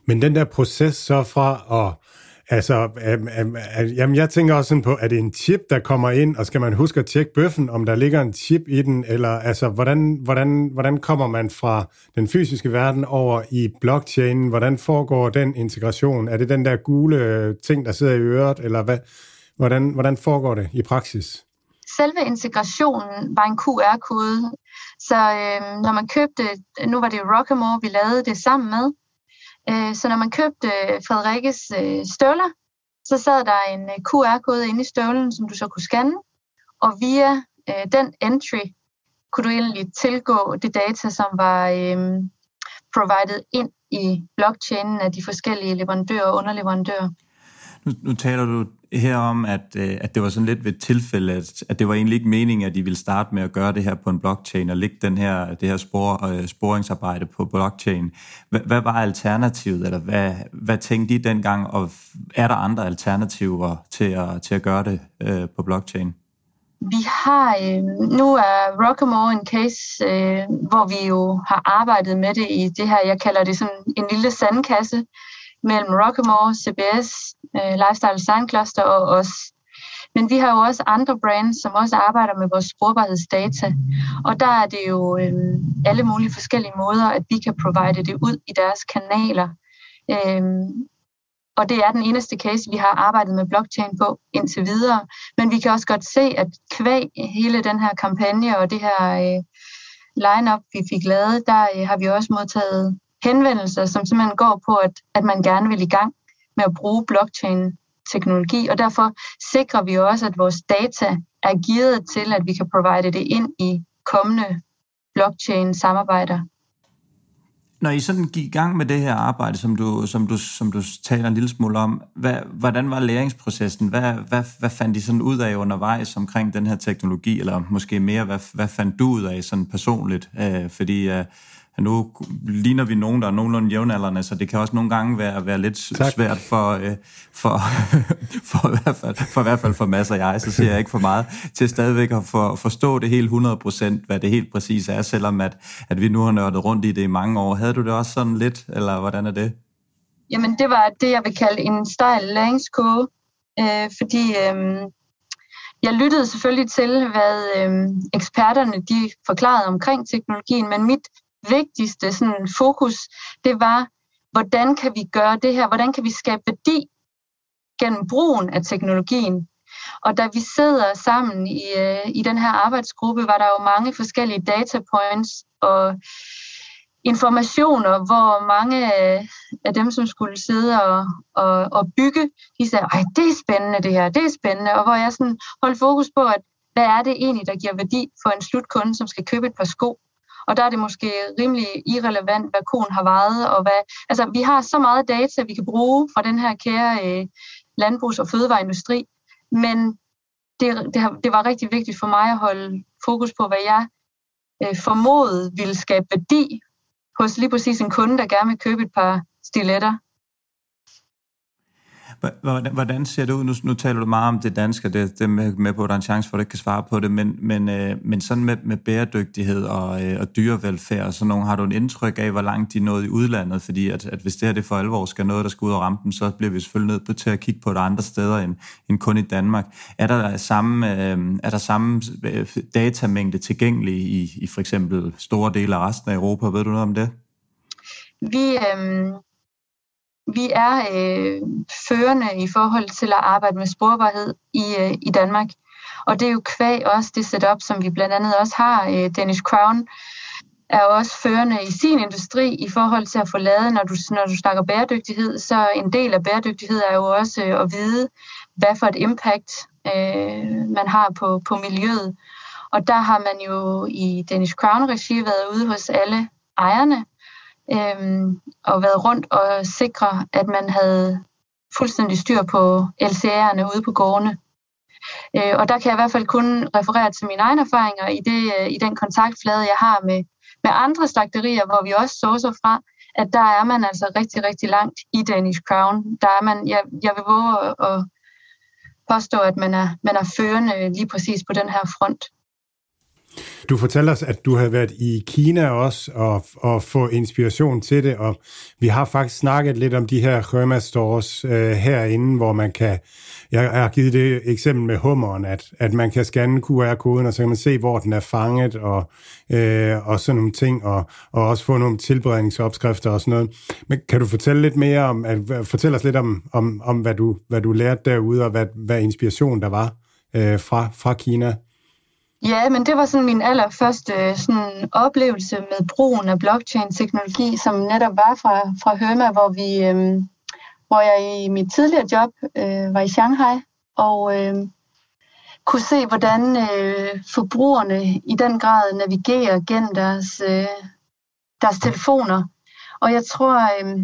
Men den der proces så fra at Altså, øhm, øhm, øh, jamen, jeg tænker også sådan på, er det en chip, der kommer ind, og skal man huske at tjekke bøffen, om der ligger en chip i den, eller altså, hvordan, hvordan, hvordan kommer man fra den fysiske verden over i blockchain? Hvordan foregår den integration? Er det den der gule øh, ting, der sidder i øret, eller hvad, hvordan, hvordan foregår det i praksis? Selve integrationen var en QR-kode, så øh, når man købte, nu var det Rockamore, vi lavede det sammen med, Øh, så når man købte øh, Frederikkes øh, støvler, så sad der en øh, QR-kode inde i støvlen, som du så kunne scanne, og via øh, den entry kunne du egentlig tilgå det data, som var øh, provided ind i blockchainen af de forskellige leverandører og underleverandører. Nu, nu taler du her om, at, øh, at det var sådan lidt ved tilfælde, at, at det var egentlig ikke meningen, at de ville starte med at gøre det her på en blockchain og lægge den her, det her spor, øh, sporingsarbejde på blockchain. Hvad, hvad var alternativet, eller hvad, hvad tænkte de dengang, og er der andre alternativer til at, til at gøre det øh, på blockchain? Vi har, øh, nu er Rockamore en case, øh, hvor vi jo har arbejdet med det i det her, jeg kalder det sådan en lille sandkasse, mellem Rockamore, CBS, øh, Lifestyle Design Cluster og os. Men vi har jo også andre brands, som også arbejder med vores sporbarhedsdata. Og der er det jo øh, alle mulige forskellige måder, at vi kan provide det ud i deres kanaler. Øh, og det er den eneste case, vi har arbejdet med blockchain på indtil videre. Men vi kan også godt se, at kvæg hele den her kampagne og det her øh, line-up, vi fik lavet, der øh, har vi også modtaget henvendelser, som simpelthen går på, at, at man gerne vil i gang med at bruge blockchain-teknologi, og derfor sikrer vi også, at vores data er givet til, at vi kan provide det ind i kommende blockchain-samarbejder. Når I sådan gik i gang med det her arbejde, som du, som du, som du taler en lille smule om, hvad, hvordan var læringsprocessen? Hvad, hvad, hvad fandt I sådan ud af undervejs omkring den her teknologi, eller måske mere, hvad, hvad fandt du ud af sådan personligt? Øh, fordi øh, nu ligner vi nogen, der er nogenlunde jævnaldrende, så det kan også nogle gange være, være lidt tak. svært for, øh, for, for, i hvert fald, for i hvert fald for masser af jeg, så siger jeg ikke for meget, til stadigvæk at for, forstå det helt 100%, hvad det helt præcis er, selvom at, at vi nu har nørdet rundt i det i mange år. Havde du det også sådan lidt, eller hvordan er det? Jamen, det var det, jeg vil kalde en stejl læringskurve, øh, fordi øh, jeg lyttede selvfølgelig til, hvad øh, eksperterne de forklarede omkring teknologien, men mit vigtigste sådan, fokus, det var, hvordan kan vi gøre det her? Hvordan kan vi skabe værdi gennem brugen af teknologien? Og da vi sidder sammen i, øh, i den her arbejdsgruppe, var der jo mange forskellige data points, og informationer, hvor mange øh, af dem, som skulle sidde og, og, og bygge, de sagde, at det er spændende det her, det er spændende, og hvor jeg sådan holdt fokus på, at hvad er det egentlig, der giver værdi for en slutkunde, som skal købe et par sko? Og der er det måske rimelig irrelevant, hvad konen har vejet, og hvad... Altså, vi har så meget data, vi kan bruge fra den her kære øh, landbrugs- og fødevareindustri, men det, det, har, det var rigtig vigtigt for mig at holde fokus på, hvad jeg øh, formodede ville skabe værdi hos lige præcis en kunde, der gerne vil købe et par stiletter. Hvordan ser det ud? Nu, nu taler du meget om det danske, det, det er med, med på, at der er en chance for, at du ikke kan svare på det, men, men, øh, men sådan med, med bæredygtighed og, øh, og dyrevelfærd og sådan nogle, har du en indtryk af, hvor langt de er nået i udlandet? Fordi at, at hvis det her det for alvor skal noget, der skal ud og rampe dem, så bliver vi selvfølgelig nødt til at kigge på det andre steder end, end kun i Danmark. Er der samme, øh, er der samme øh, datamængde tilgængelig i, i for eksempel store dele af resten af Europa? Ved du noget om det? Vi, øh, vi er øh, førende i forhold til at arbejde med sporbarhed i, øh, i Danmark. Og det er jo kvæg også det setup, som vi blandt andet også har. Øh, Danish Crown er også førende i sin industri i forhold til at få lavet, når du, når du snakker bæredygtighed, så en del af bæredygtighed er jo også øh, at vide, hvad for et impact øh, man har på, på miljøet. Og der har man jo i Danish Crown-regi været ude hos alle ejerne øhm, og været rundt og sikre, at man havde fuldstændig styr på LCR'erne ude på gårdene. Øh, og der kan jeg i hvert fald kun referere til mine egne erfaringer i, det, øh, i den kontaktflade, jeg har med, med andre slagterier, hvor vi også så fra, at der er man altså rigtig, rigtig langt i Danish Crown. Der er man, jeg, jeg vil våge at, at påstå, at man er, man er førende lige præcis på den her front. Du fortalte os, at du havde været i Kina også og, og få inspiration til det, og vi har faktisk snakket lidt om de her Røma stores øh, herinde, hvor man kan, jeg har givet det eksempel med hummeren, at, at man kan scanne QR-koden, og så kan man se, hvor den er fanget, og, øh, og sådan nogle ting, og, og også få nogle tilberedningsopskrifter og sådan noget. Men kan du fortælle lidt mere om, at, fortæl os lidt om, om, om hvad, du, hvad du lærte derude, og hvad, hvad inspiration der var øh, fra, fra Kina? Ja, men det var sådan min allerførste øh, sådan, oplevelse med brugen af blockchain-teknologi, som netop var fra, fra Høma, hvor, vi, øh, hvor jeg i mit tidligere job øh, var i Shanghai, og øh, kunne se, hvordan øh, forbrugerne i den grad navigerer gennem deres, øh, deres telefoner. Og jeg tror, øh,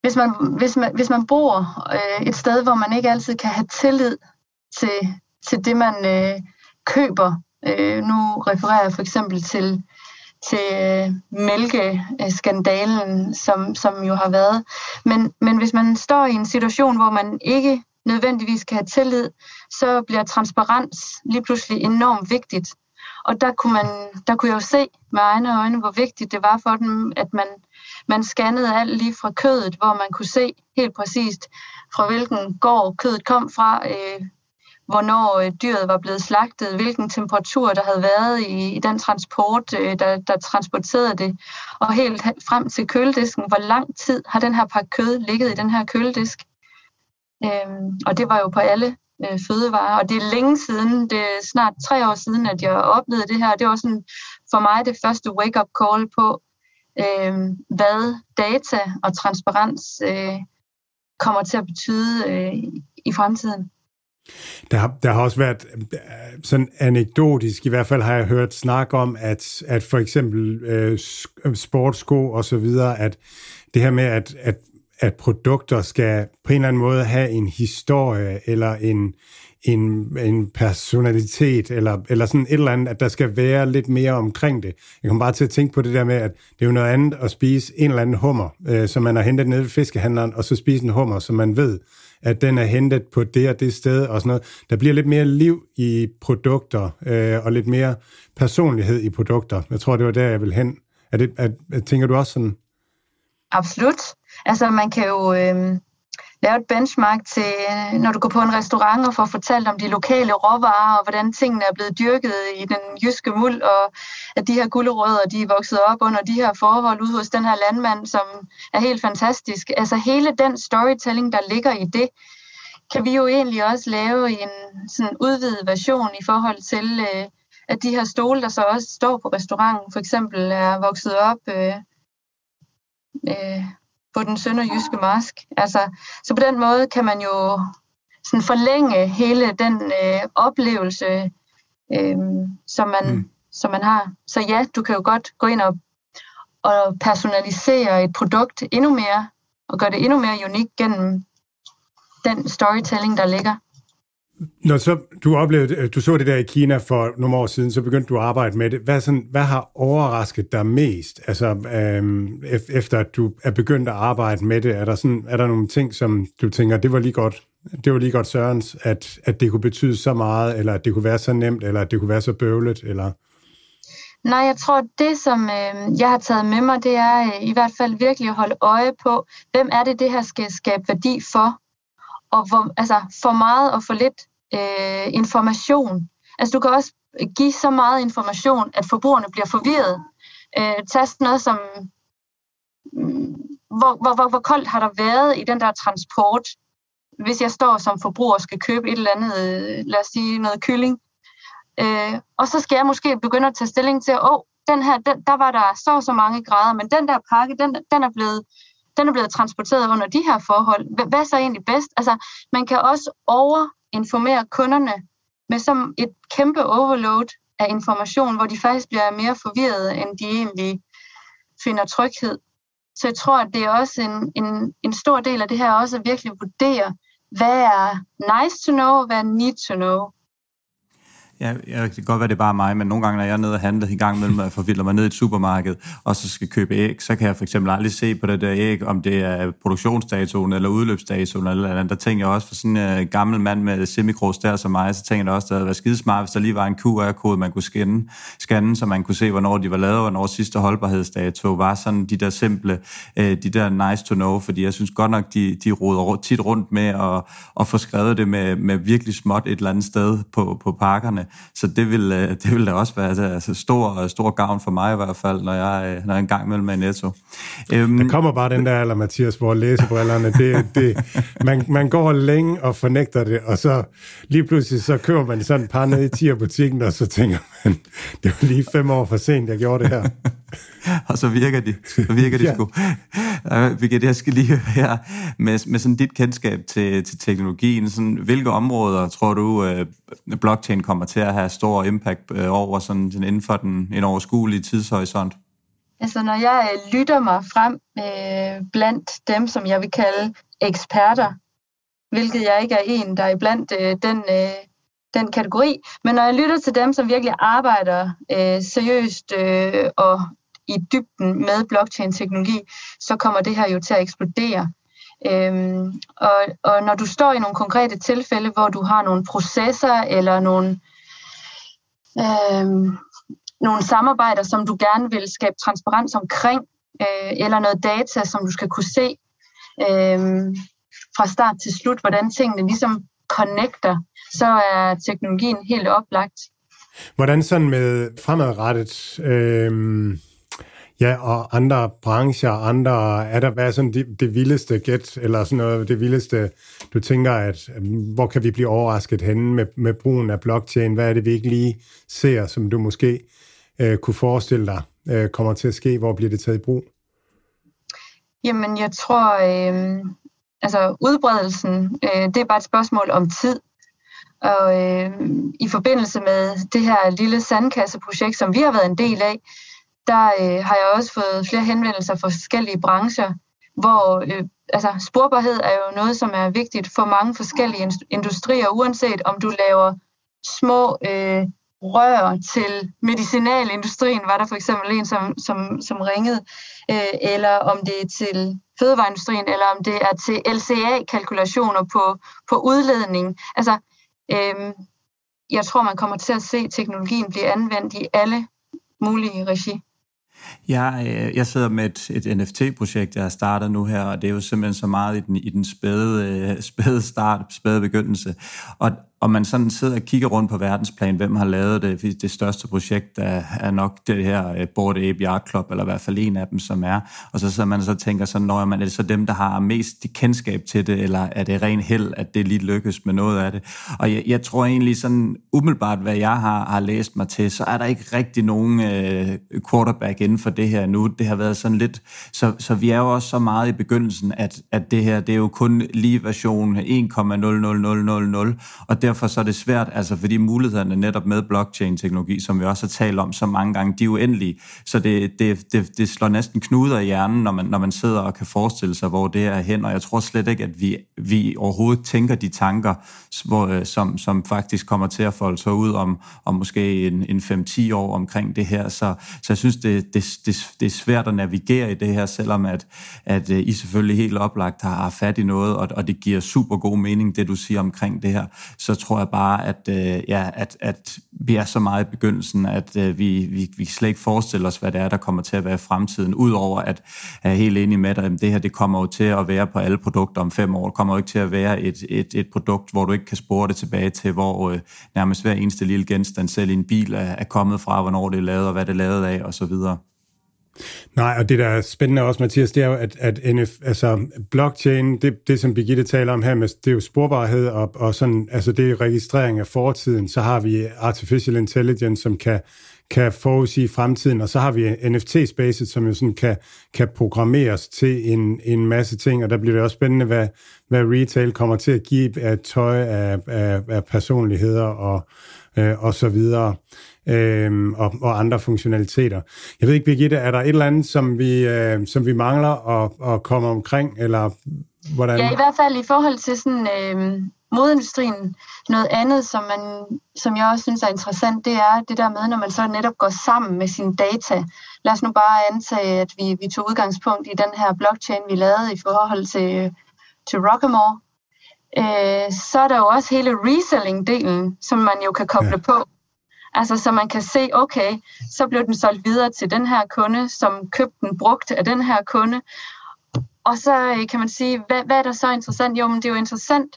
hvis, man, hvis, man, hvis man bor øh, et sted, hvor man ikke altid kan have tillid til, til det, man... Øh, køber. Øh, nu refererer jeg for eksempel til, til øh, mælkeskandalen, som, som jo har været. Men, men hvis man står i en situation, hvor man ikke nødvendigvis kan have tillid, så bliver transparens lige pludselig enormt vigtigt. Og der kunne, man, der kunne jeg jo se med egne øjne, hvor vigtigt det var for dem, at man, man scannede alt lige fra kødet, hvor man kunne se helt præcist, fra hvilken gård kødet kom fra, øh, hvornår øh, dyret var blevet slagtet, hvilken temperatur der havde været i, i den transport, øh, der, der transporterede det, og helt frem til køledisken, hvor lang tid har den her pakke kød ligget i den her køledisk. Øhm, og det var jo på alle øh, fødevarer, og det er længe siden, det er snart tre år siden, at jeg oplevede det her, det var sådan for mig det første wake-up call på, øh, hvad data og transparens øh, kommer til at betyde øh, i fremtiden. Der har, der har også været øh, sådan anekdotisk, i hvert fald har jeg hørt snak om, at, at for eksempel øh, øh sportsko og så videre, at det her med, at, at, at produkter skal på en eller anden måde have en historie eller en, en, en personalitet, eller, eller sådan et eller andet, at der skal være lidt mere omkring det. Jeg kommer bare til at tænke på det der med, at det er jo noget andet at spise en eller anden hummer, øh, som man har hentet nede ved fiskehandleren, og så spise en hummer, som man ved, at den er hentet på det og det sted og sådan noget. Der bliver lidt mere liv i produkter, øh, og lidt mere personlighed i produkter. Jeg tror, det var der, jeg vil hen. Er det, er, tænker du også sådan? Absolut. Altså, man kan jo... Øh lave et benchmark til, øh, når du går på en restaurant og får fortalt om de lokale råvarer, og hvordan tingene er blevet dyrket i den jyske muld, og at de her gulerødder, de er vokset op under de her forhold ude hos den her landmand, som er helt fantastisk. Altså hele den storytelling, der ligger i det, kan vi jo egentlig også lave i en sådan udvidet version i forhold til, øh, at de her stole, der så også står på restauranten, for eksempel er vokset op øh, øh, på den sønderjyske mask. Altså, så på den måde kan man jo sådan forlænge hele den øh, oplevelse, øh, som, man, mm. som man har. Så ja, du kan jo godt gå ind og, og personalisere et produkt endnu mere, og gøre det endnu mere unikt gennem den storytelling, der ligger. Når så du oplevede, øh, du så det der i Kina for nogle år siden, så begyndte du at arbejde med det. Hvad, sådan, hvad har overrasket dig mest, altså, øhm, efter at du er begyndt at arbejde med det? Er der, sådan, er der nogle ting, som du tænker, det var lige godt, det var lige godt Sørens, at, at det kunne betyde så meget, eller at det kunne være så nemt, eller at det kunne være så bøvlet, eller... Nej, jeg tror, det som øh, jeg har taget med mig, det er øh, i hvert fald virkelig at holde øje på, hvem er det, det her skal skabe værdi for, og hvor, altså, for meget og for lidt øh, information. Altså, du kan også give så meget information, at forbrugerne bliver forvirret. Øh, tast noget som, mm, hvor, hvor, hvor, hvor koldt har der været i den der transport, hvis jeg står som forbruger og skal købe et eller andet, øh, lad os sige noget kylling, øh, og så skal jeg måske begynde at tage stilling til, åh, oh, den her, den, der var der så så mange grader, men den der pakke, den, den er blevet den er blevet transporteret under de her forhold. Hvad er så egentlig bedst? Altså, man kan også overinformere kunderne med som et kæmpe overload af information, hvor de faktisk bliver mere forvirrede, end de egentlig finder tryghed. Så jeg tror, at det er også en, en, en stor del af det her også at virkelig vurdere, hvad er nice to know, og hvad er need to know. Ja, jeg kan godt være, det er bare mig, men nogle gange, når jeg er nede og handler i gang med at forvilder mig ned i et supermarked, og så skal købe æg, så kan jeg for eksempel aldrig se på det der æg, om det er produktionsdatoen eller udløbsdatoen eller andet. Der tænker jeg også, for sådan en uh, gammel mand med semikros der som mig, så tænker jeg også, at det havde været skidesmart, hvis der lige var en QR-kode, man kunne scanne, scanne, så man kunne se, hvornår de var lavet, og hvornår sidste holdbarhedsdato var sådan de der simple, uh, de der nice to know, fordi jeg synes godt nok, de, de roder tit rundt med at, at få skrevet det med, med virkelig småt et eller andet sted på, på pakkerne. Så det vil, øh, det vil da også være altså, altså, stor, stor gavn for mig i hvert fald, når jeg, øh, når jeg er en gang mellem med Netto. Øhm, der kommer bare den der alder, Mathias, hvor læsebrillerne, det, det, man, man går længe og fornægter det, og så lige pludselig så køber man sådan et par ned i tier-butikken, og så tænker man, det var lige fem år for sent, jeg gjorde det her. og så virker de, så virker de ja. sgu. Birgit, jeg skal lige høre her, med, med sådan dit kendskab til, til teknologien, sådan, hvilke områder tror du, uh, blockchain kommer til at have stor impact uh, over sådan, sådan inden for den, en overskuelig tidshorisont? Altså, når jeg øh, lytter mig frem øh, blandt dem, som jeg vil kalde eksperter, hvilket jeg ikke er en, der er blandt øh, den, øh, den kategori, men når jeg lytter til dem, som virkelig arbejder øh, seriøst øh, og i dybden med blockchain-teknologi, så kommer det her jo til at eksplodere. Øhm, og, og når du står i nogle konkrete tilfælde, hvor du har nogle processer eller nogle, øhm, nogle samarbejder, som du gerne vil skabe transparens omkring, øh, eller noget data, som du skal kunne se øh, fra start til slut, hvordan tingene ligesom connecter, så er teknologien helt oplagt. Hvordan sådan med fremadrettet, øh, ja, og andre brancher, andre, er der hvad er sådan det, det vildeste gæt, eller sådan noget, det vildeste, du tænker, at hvor kan vi blive overrasket henne med, med brugen af blockchain? Hvad er det, vi ikke lige ser, som du måske øh, kunne forestille dig øh, kommer til at ske? Hvor bliver det taget i brug? Jamen, jeg tror, øh, altså udbredelsen, øh, det er bare et spørgsmål om tid. Og øh, i forbindelse med det her lille sandkasseprojekt, som vi har været en del af, der øh, har jeg også fået flere henvendelser fra forskellige brancher, hvor øh, altså, sporbarhed er jo noget, som er vigtigt for mange forskellige industrier, uanset om du laver små øh, rør til medicinalindustrien, var der for eksempel en, som, som, som ringede, øh, eller om det er til fødevareindustrien, eller om det er til LCA-kalkulationer på, på udledning. Altså, øh, jeg tror, man kommer til at se teknologien blive anvendt i alle mulige regi. Jeg, øh, jeg sidder med et, et NFT-projekt, jeg har startet nu her, og det er jo simpelthen så meget i den, i den spæde, øh, spæde start, spæde begyndelse. Og og man sådan sidder og kigger rundt på verdensplan, hvem har lavet det, det største projekt er, er nok det her øh, Board Ape Yacht Club, eller i hvert fald en af dem, som er. Og så sidder man så tænker sådan, når man er det så dem, der har mest de kendskab til det, eller er det ren held, at det lige lykkes med noget af det. Og jeg, jeg tror egentlig sådan, umiddelbart hvad jeg har, har læst mig til, så er der ikke rigtig nogen øh, quarterback inden for det her nu. Det har været sådan lidt, så, så vi er jo også så meget i begyndelsen, at, at det her, det er jo kun lige version 1,00000, og derfor så er det svært, altså fordi mulighederne netop med blockchain-teknologi, som vi også har talt om så mange gange, de er uendelige. Så det, det, det, det slår næsten knuder i hjernen, når man, når man sidder og kan forestille sig, hvor det er hen. Og jeg tror slet ikke, at vi, vi overhovedet tænker de tanker, hvor, øh, som, som faktisk kommer til at folde sig ud om, om måske en, en 5-10 år omkring det her. Så, så jeg synes, det, det, det, det er svært at navigere i det her, selvom at, at øh, I selvfølgelig helt oplagt har fat i noget, og, og det giver super god mening, det du siger omkring det her. Så tror jeg bare, at, øh, ja, at, at vi er så meget i begyndelsen, at øh, vi, vi, vi slet ikke forestiller os, hvad det er, der kommer til at være i fremtiden, udover at jeg er helt enig med dig, at det her det kommer jo til at være på alle produkter om fem år. Det kommer jo ikke til at være et, et, et produkt, hvor du ikke kan spore det tilbage til, hvor øh, nærmest hver eneste lille genstand, selv i en bil, er, er kommet fra, hvornår det er lavet, og hvad det er lavet af, og så videre. Nej, og det der er spændende også, Mathias, det er jo, at, at NF, altså blockchain, det, det som Birgitte taler om her, med, det er jo sporbarhed, og, og sådan, altså det er registrering af fortiden, så har vi artificial intelligence, som kan, kan forudsige fremtiden, og så har vi NFT-spacet, som jo sådan kan, kan programmeres til en, en masse ting, og der bliver det også spændende, hvad, hvad retail kommer til at give af tøj, af, af, af personligheder og, øh, og så videre øh, og, og andre funktionaliteter. Jeg ved ikke, Birgitte, er der et eller andet, som vi, øh, som vi mangler at, at komme omkring, eller hvordan? Ja, i hvert fald i forhold til sådan, øh, modindustrien. Noget andet, som, man, som jeg også synes er interessant, det er det der med, når man så netop går sammen med sine data. Lad os nu bare antage, at vi, vi tog udgangspunkt i den her blockchain, vi lavede i forhold til, til Rockamore. Øh, så er der jo også hele reselling-delen, som man jo kan koble ja. på. Altså, så man kan se, okay, så blev den solgt videre til den her kunde, som købte den brugt af den her kunde. Og så øh, kan man sige, hvad, hvad er der så interessant? Jo, men det er jo interessant,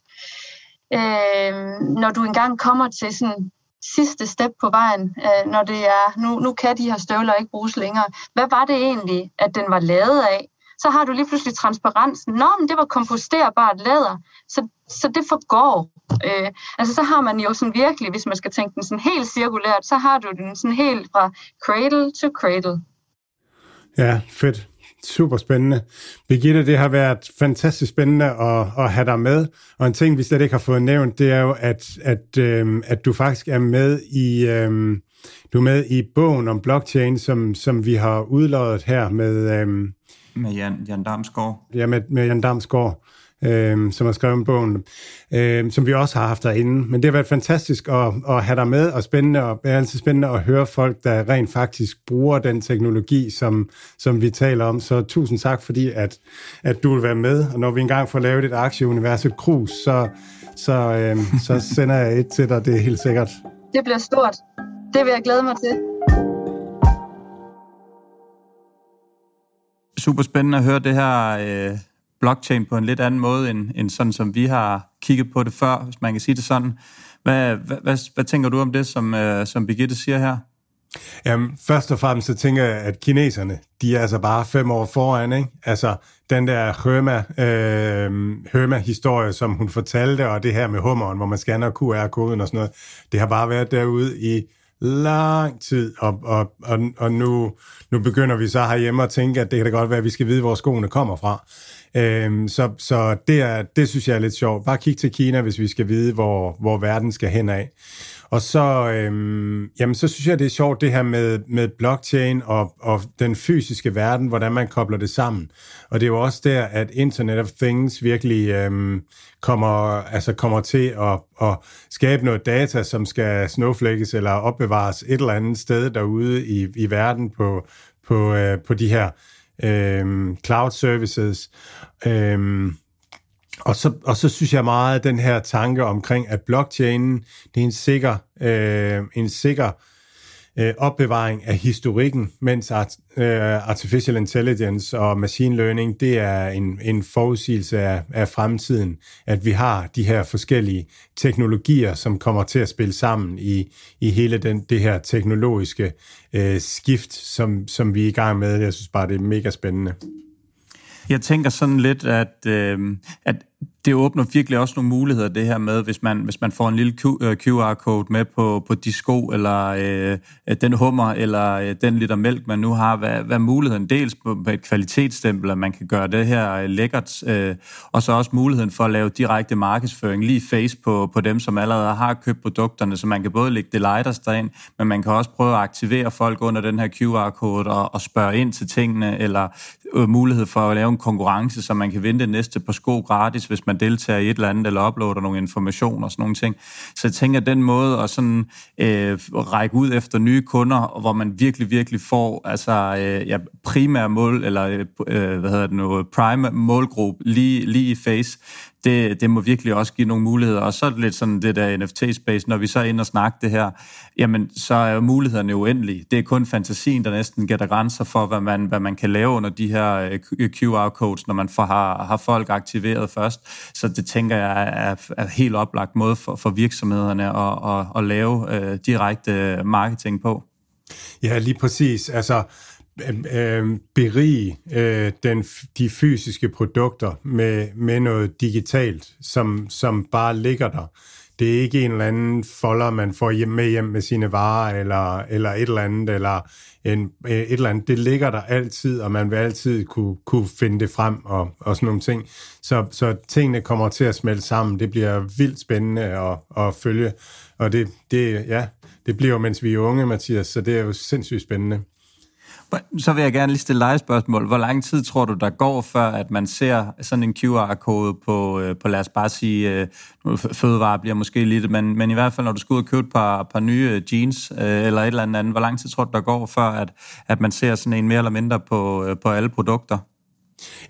øh, når du engang kommer til sådan sidste step på vejen, øh, når det er, nu, nu kan de her støvler ikke bruges længere. Hvad var det egentlig, at den var lavet af? Så har du lige pludselig transparensen. Nå, men det var komposterbart læder, så, så det forgår. Øh, altså så har man jo sådan virkelig, hvis man skal tænke den sådan helt cirkulært, så har du den sådan helt fra cradle to cradle. Ja, fedt. Super spændende. Birgitte, det har været fantastisk spændende at, at have dig med. Og en ting, vi slet ikke har fået nævnt, det er jo, at, at, øhm, at du faktisk er med i... Øhm, du er med i bogen om blockchain, som, som vi har udløjet her med... Øhm, med Jan, Jan Damsgaard. Ja, med, med Jan Damsgaard øh, som har skrevet bogen, øh, som vi også har haft derinde. Men det har været fantastisk at, at have dig med, og spændende, og det er altid spændende at høre folk, der rent faktisk bruger den teknologi, som, som vi taler om. Så tusind tak, fordi at, at du vil være med. Og når vi engang får lavet et aktieunivers, et krus, så, så, øh, så sender jeg et til dig, det er helt sikkert. Det bliver stort. Det vil jeg glæde mig til. Super spændende at høre det her øh, blockchain på en lidt anden måde, end, end sådan som vi har kigget på det før, hvis man kan sige det sådan. Hvad, hvad, hvad, hvad tænker du om det, som, øh, som Birgitte siger her? Jamen, først og fremmest så tænker jeg, at kineserne, de er altså bare fem år foran, ikke? Altså, den der Herma, øh, Herma-historie, som hun fortalte, og det her med hummeren, hvor man scanner QR-koden og sådan noget, det har bare været derude i lang tid, og, og, og, og nu, nu begynder vi så herhjemme at tænke, at det kan da godt være, at vi skal vide, hvor skoene kommer fra. Øhm, så så det, er, det synes jeg er lidt sjovt. Bare kig til Kina, hvis vi skal vide, hvor, hvor verden skal hen af. Og så, øhm, jamen, så synes jeg, det er sjovt det her med, med blockchain og, og den fysiske verden, hvordan man kobler det sammen. Og det er jo også der, at Internet of Things virkelig øhm, kommer, altså kommer til at, at skabe noget data, som skal snowflakes eller opbevares et eller andet sted derude i, i verden på, på, øh, på de her øh, cloud services. Øh, og så, og så synes jeg meget, at den her tanke omkring, at blockchainen, det er en sikker, øh, en sikker øh, opbevaring af historikken, mens art, øh, artificial intelligence og machine learning, det er en, en forudsigelse af, af fremtiden, at vi har de her forskellige teknologier, som kommer til at spille sammen i, i hele den, det her teknologiske øh, skift, som, som vi er i gang med. Jeg synes bare, det er mega spændende. Jeg tænker sådan lidt, at, øh, at det åbner virkelig også nogle muligheder, det her med, hvis man, hvis man får en lille QR-code øh, med på, på de sko, eller øh, den hummer, eller øh, den liter mælk, man nu har. Hvad, hvad er muligheden? Dels på, på et kvalitetsstempel, at man kan gøre det her øh, lækkert, øh, og så også muligheden for at lave direkte markedsføring, lige face på, på dem, som allerede har købt produkterne, så man kan både lægge det lighters derind, men man kan også prøve at aktivere folk under den her QR-code og, og spørge ind til tingene, eller Øh, mulighed for at lave en konkurrence, så man kan vinde det næste på sko gratis, hvis man deltager i et eller andet, eller uploader nogle informationer og sådan nogle ting. Så jeg tænker, at den måde at sådan, øh, række ud efter nye kunder, hvor man virkelig, virkelig får altså, øh, ja, primær mål, eller øh, øh hvad hedder det nu, prime målgruppe lige, lige i face, det, det må virkelig også give nogle muligheder. Og så er det lidt sådan det der NFT-space, når vi så er inde og snakke det her, jamen så er mulighederne uendelige. Det er kun fantasien, der næsten gætter grænser for, hvad man, hvad man kan lave under de her øh, QR-codes, øh, når man får, har, har folk aktiveret først. Så det tænker jeg er, er helt oplagt måde for, for virksomhederne at, at, at lave øh, direkte marketing på. Ja, lige præcis. Altså, øh, berige øh, den, de fysiske produkter med, med noget digitalt, som, som bare ligger der. Det er ikke en eller anden folder, man får hjem med hjem med sine varer, eller, eller et eller andet, eller en, øh, et eller andet. Det ligger der altid, og man vil altid kunne, kunne finde det frem, og, og sådan nogle ting. Så, så tingene kommer til at smelte sammen. Det bliver vildt spændende at, at følge, og det, det, ja, det bliver jo, mens vi er unge, Mathias, så det er jo sindssygt spændende. Så vil jeg gerne lige stille dig et spørgsmål. Hvor lang tid tror du, der går, før at man ser sådan en QR-kode på, øh, på lad os bare sige, øh, fødevare bliver måske lidt, men, men i hvert fald, når du skal ud og købe et par, par nye øh, jeans eller et eller andet, hvor lang tid tror du, der går, før at, at man ser sådan en mere eller mindre på, på alle produkter?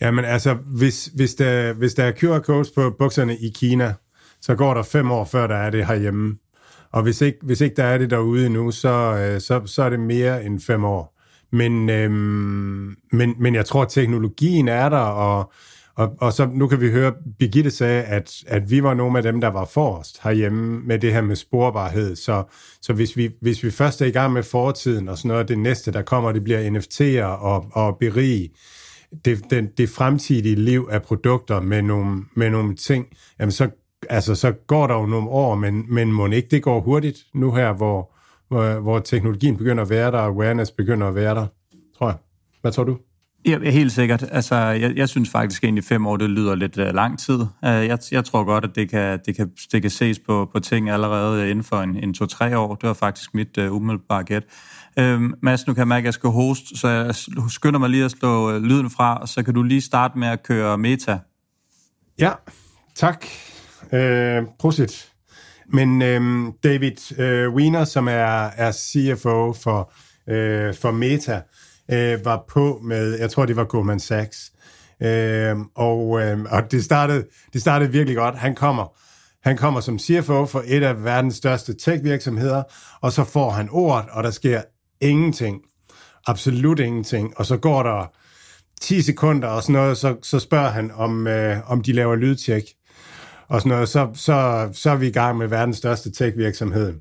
Jamen altså, hvis, hvis, der, hvis der er QR-codes på bukserne i Kina, så går der fem år, før der er det herhjemme. Og hvis ikke, hvis ikke der er det derude endnu, så, så, så er det mere end fem år. Men, øhm, men, men jeg tror, at teknologien er der, og, og, og så nu kan vi høre, Birgitte sagde, at, at vi var nogle af dem, der var forrest herhjemme med det her med sporbarhed. Så, så hvis, vi, hvis vi først er i gang med fortiden og sådan noget, det næste, der kommer, det bliver NFT'er og, og berige det, det, det fremtidige liv af produkter med nogle, med nogle ting, jamen så, altså, så går der jo nogle år, men, men må ikke det går hurtigt nu her, hvor, hvor, hvor teknologien begynder at være der, og awareness begynder at være der, tror jeg. Hvad tror du? Ja, helt sikkert. Altså, jeg, jeg synes faktisk egentlig fem år, det lyder lidt uh, lang tid. Uh, jeg, jeg tror godt, at det kan, det kan, det kan ses på, på ting allerede inden for en, en to-tre år. Det var faktisk mit uh, umiddelbare gæt. Uh, Mads, nu kan jeg mærke, at jeg skal hoste, så jeg skynder mig lige at slå uh, lyden fra, og så kan du lige starte med at køre meta. Ja, tak. Uh, prosit. Men øhm, David øh, Wiener, som er, er CFO for, øh, for Meta, øh, var på med, jeg tror det var Goldman Sachs, øh, og, øh, og det, startede, det startede virkelig godt. Han kommer, han kommer som CFO for et af verdens største tech-virksomheder, og så får han ordet, og der sker ingenting. Absolut ingenting. Og så går der 10 sekunder og sådan noget, så, så spørger han, om, øh, om de laver lydtjek og sådan noget, så, så, så er vi i gang med verdens største tech-virksomhed.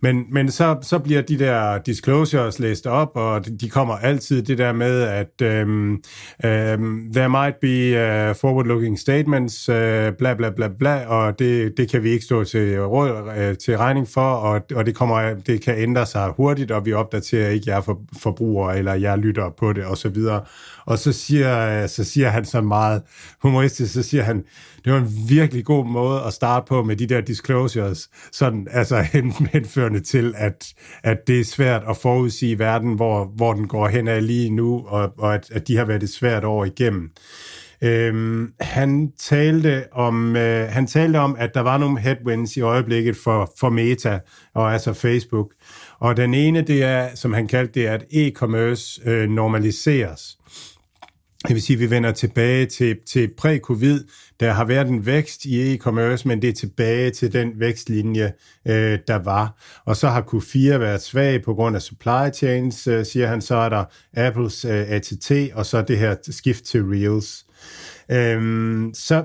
Men, men så, så bliver de der disclosures læst op, og de kommer altid det der med, at øhm, øhm, there might be uh, forward-looking statements, uh, bla bla bla bla, og det, det kan vi ikke stå til, råd, uh, til regning for, og, og det, kommer, det kan ændre sig hurtigt, og vi opdaterer ikke jer for, forbrugere, eller jer lytter på det, og så videre. Og så siger, så siger han så meget humoristisk, så siger han, det var en virkelig god måde at starte på med de der disclosures, sådan altså henførende til, at, at det er svært at forudsige verden, hvor, hvor den går hen af lige nu, og, og at, at de har været et svært år igennem. Øhm, han talte om øh, han talte om at der var nogle headwinds i øjeblikket for for Meta og altså Facebook. Og den ene det er som han kaldte det at e-commerce øh, normaliseres det vil sige, at vi vender tilbage til, til præ-covid. Der har været en vækst i e-commerce, men det er tilbage til den vækstlinje, øh, der var. Og så har Q4 været svag på grund af supply chains, øh, siger han. Så er der Apples øh, ATT, og så det her skift til Reels. Øhm, så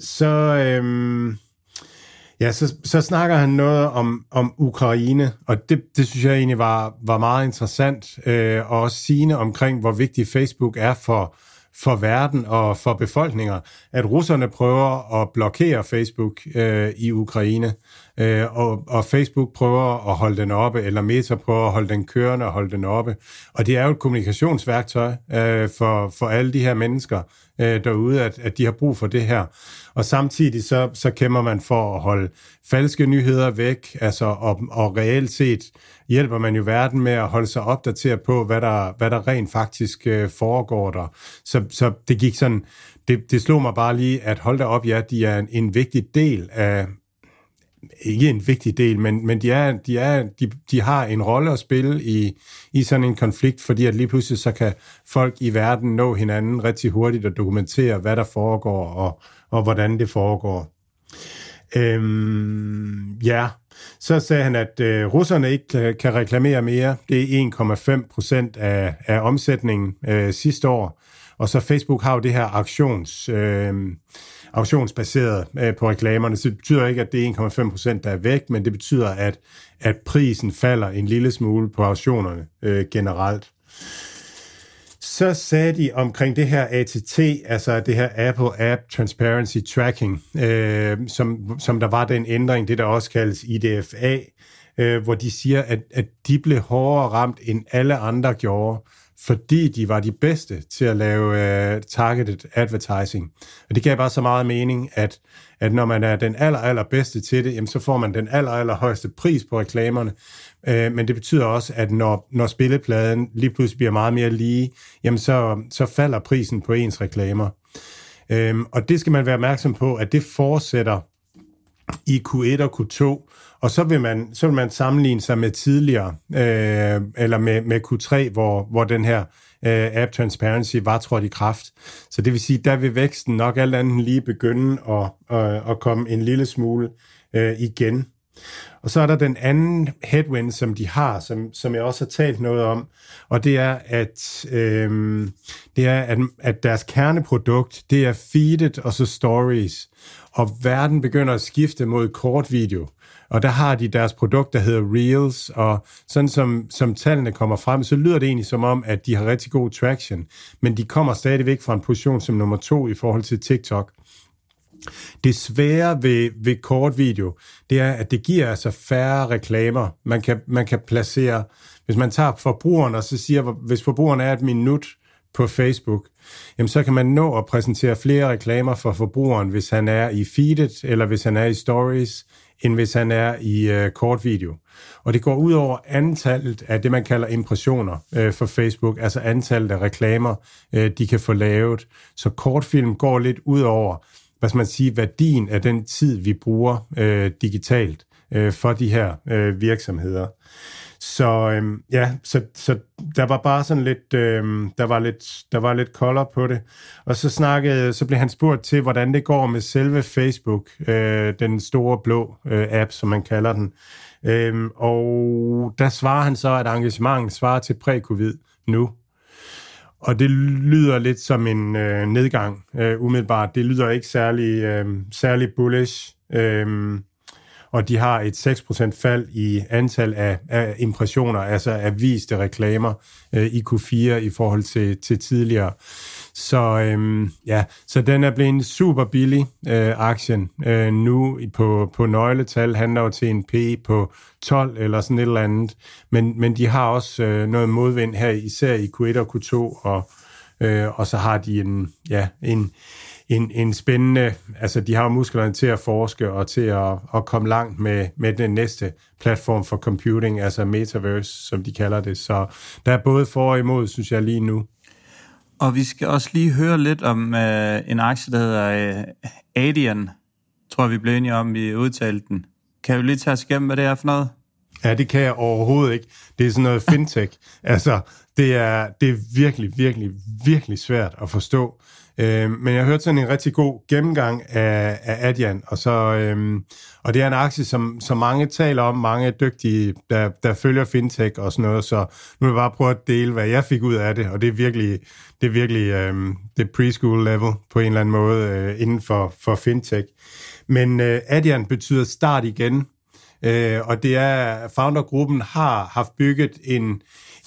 så øhm, Ja, så, så snakker han noget om, om Ukraine, og det, det synes jeg egentlig var, var meget interessant, øh, og også sigende omkring, hvor vigtig Facebook er for, for verden og for befolkninger, at russerne prøver at blokere Facebook øh, i Ukraine, øh, og, og Facebook prøver at holde den oppe, eller Meta prøver at holde den kørende og holde den oppe. Og det er jo et kommunikationsværktøj øh, for, for alle de her mennesker øh, derude, at, at de har brug for det her. Og samtidig så, så kæmper man for at holde falske nyheder væk, altså, og, og reelt set hjælper man jo verden med at holde sig opdateret på, hvad der, hvad der rent faktisk øh, foregår der. Så, så det gik sådan, det, det slog mig bare lige, at hold da op, ja, de er en, en vigtig del af, ikke en vigtig del, men, men de, er, de, er, de, de har en rolle at spille i, i sådan en konflikt, fordi at lige pludselig så kan folk i verden nå hinanden rigtig hurtigt og dokumentere, hvad der foregår og, og hvordan det foregår. Øhm, ja, så sagde han, at øh, russerne ikke kan reklamere mere. Det er 1,5 procent af, af omsætningen øh, sidste år. Og så Facebook har jo det her aktions... Øh, auktionsbaseret øh, på reklamerne. Så det betyder ikke, at det er 1,5 procent, der er væk, men det betyder, at, at prisen falder en lille smule på auktionerne øh, generelt. Så sagde de omkring det her ATT, altså det her Apple App Transparency Tracking, øh, som, som der var den ændring, det der også kaldes IDFA, øh, hvor de siger, at, at de blev hårdere ramt, end alle andre gjorde fordi de var de bedste til at lave uh, targeted advertising. Og det gav bare så meget mening, at, at når man er den aller, aller bedste til det, jamen, så får man den aller, aller højeste pris på reklamerne. Uh, men det betyder også, at når, når spillepladen lige pludselig bliver meget mere lige, jamen så, så falder prisen på ens reklamer. Uh, og det skal man være opmærksom på, at det fortsætter i Q1 og Q2, og så vil man, så vil man sammenligne sig med tidligere, øh, eller med, med Q3, hvor, hvor den her øh, app transparency var trådt i kraft. Så det vil sige, der vil væksten nok alt andet lige begynde at, at, at komme en lille smule øh, igen. Og så er der den anden headwind, som de har, som, som jeg også har talt noget om, og det er, at, øh, det er, at, at deres kerneprodukt, det er feedet og så stories. Og verden begynder at skifte mod kort video. Og der har de deres produkt, der hedder Reels, og sådan som, som tallene kommer frem, så lyder det egentlig som om, at de har rigtig god traction, men de kommer stadigvæk fra en position som nummer to i forhold til TikTok. Det svære ved, ved kort video, det er, at det giver altså færre reklamer. Man kan, man kan placere, hvis man tager forbrugeren og så siger, hvis forbrugeren er et minut på Facebook, jamen så kan man nå at præsentere flere reklamer for forbrugeren, hvis han er i feedet, eller hvis han er i stories, end hvis han er i øh, kort video. Og det går ud over antallet af det, man kalder impressioner øh, for Facebook, altså antallet af reklamer, øh, de kan få lavet. Så kortfilm går lidt ud over, hvad skal man sige, værdien af den tid, vi bruger øh, digitalt øh, for de her øh, virksomheder. Så øhm, ja, så, så der var bare sådan lidt, øhm, der var lidt, der var lidt kolder på det. Og så snakkede, så blev han spurgt til, hvordan det går med selve Facebook, øh, den store blå øh, app, som man kalder den. Øhm, og der svarer han så, at engagementet svarer til præ-covid nu. Og det lyder lidt som en øh, nedgang, øh, umiddelbart. Det lyder ikke særlig, øh, særlig bullish. Øh, og de har et 6% fald i antal af, af impressioner, altså af viste reklamer øh, i Q4 i forhold til, til tidligere. Så øhm, ja, så den er blevet super billig, øh, aktien. Øh, nu på, på nøgletal handler jo til en P på 12 eller sådan et eller andet. Men, men de har også øh, noget modvind her, især i Q1 og Q2, og, øh, og så har de en, ja, en, en, en spændende, altså de har musklerne til at forske og til at, at komme langt med, med den næste platform for computing, altså metaverse, som de kalder det. Så der er både for og imod, synes jeg lige nu. Og vi skal også lige høre lidt om uh, en aktie, der hedder uh, Adian. Tror jeg, vi blev enige om, vi udtalte den. Kan vi lige tage os igennem, hvad det er for noget? Ja, det kan jeg overhovedet ikke. Det er sådan noget fintech. altså, det er, det er virkelig, virkelig, virkelig svært at forstå. Øh, men jeg har hørt sådan en rigtig god gennemgang af, af Adyen, og, så, øh, og det er en aktie, som, som mange taler om, mange dygtige, der, der følger fintech og sådan noget, så nu vil jeg bare prøve at dele, hvad jeg fik ud af det, og det er virkelig, det er virkelig øh, det preschool level på en eller anden måde øh, inden for, for fintech. Men øh, Adyen betyder start igen, øh, og det er, foundergruppen har haft bygget en,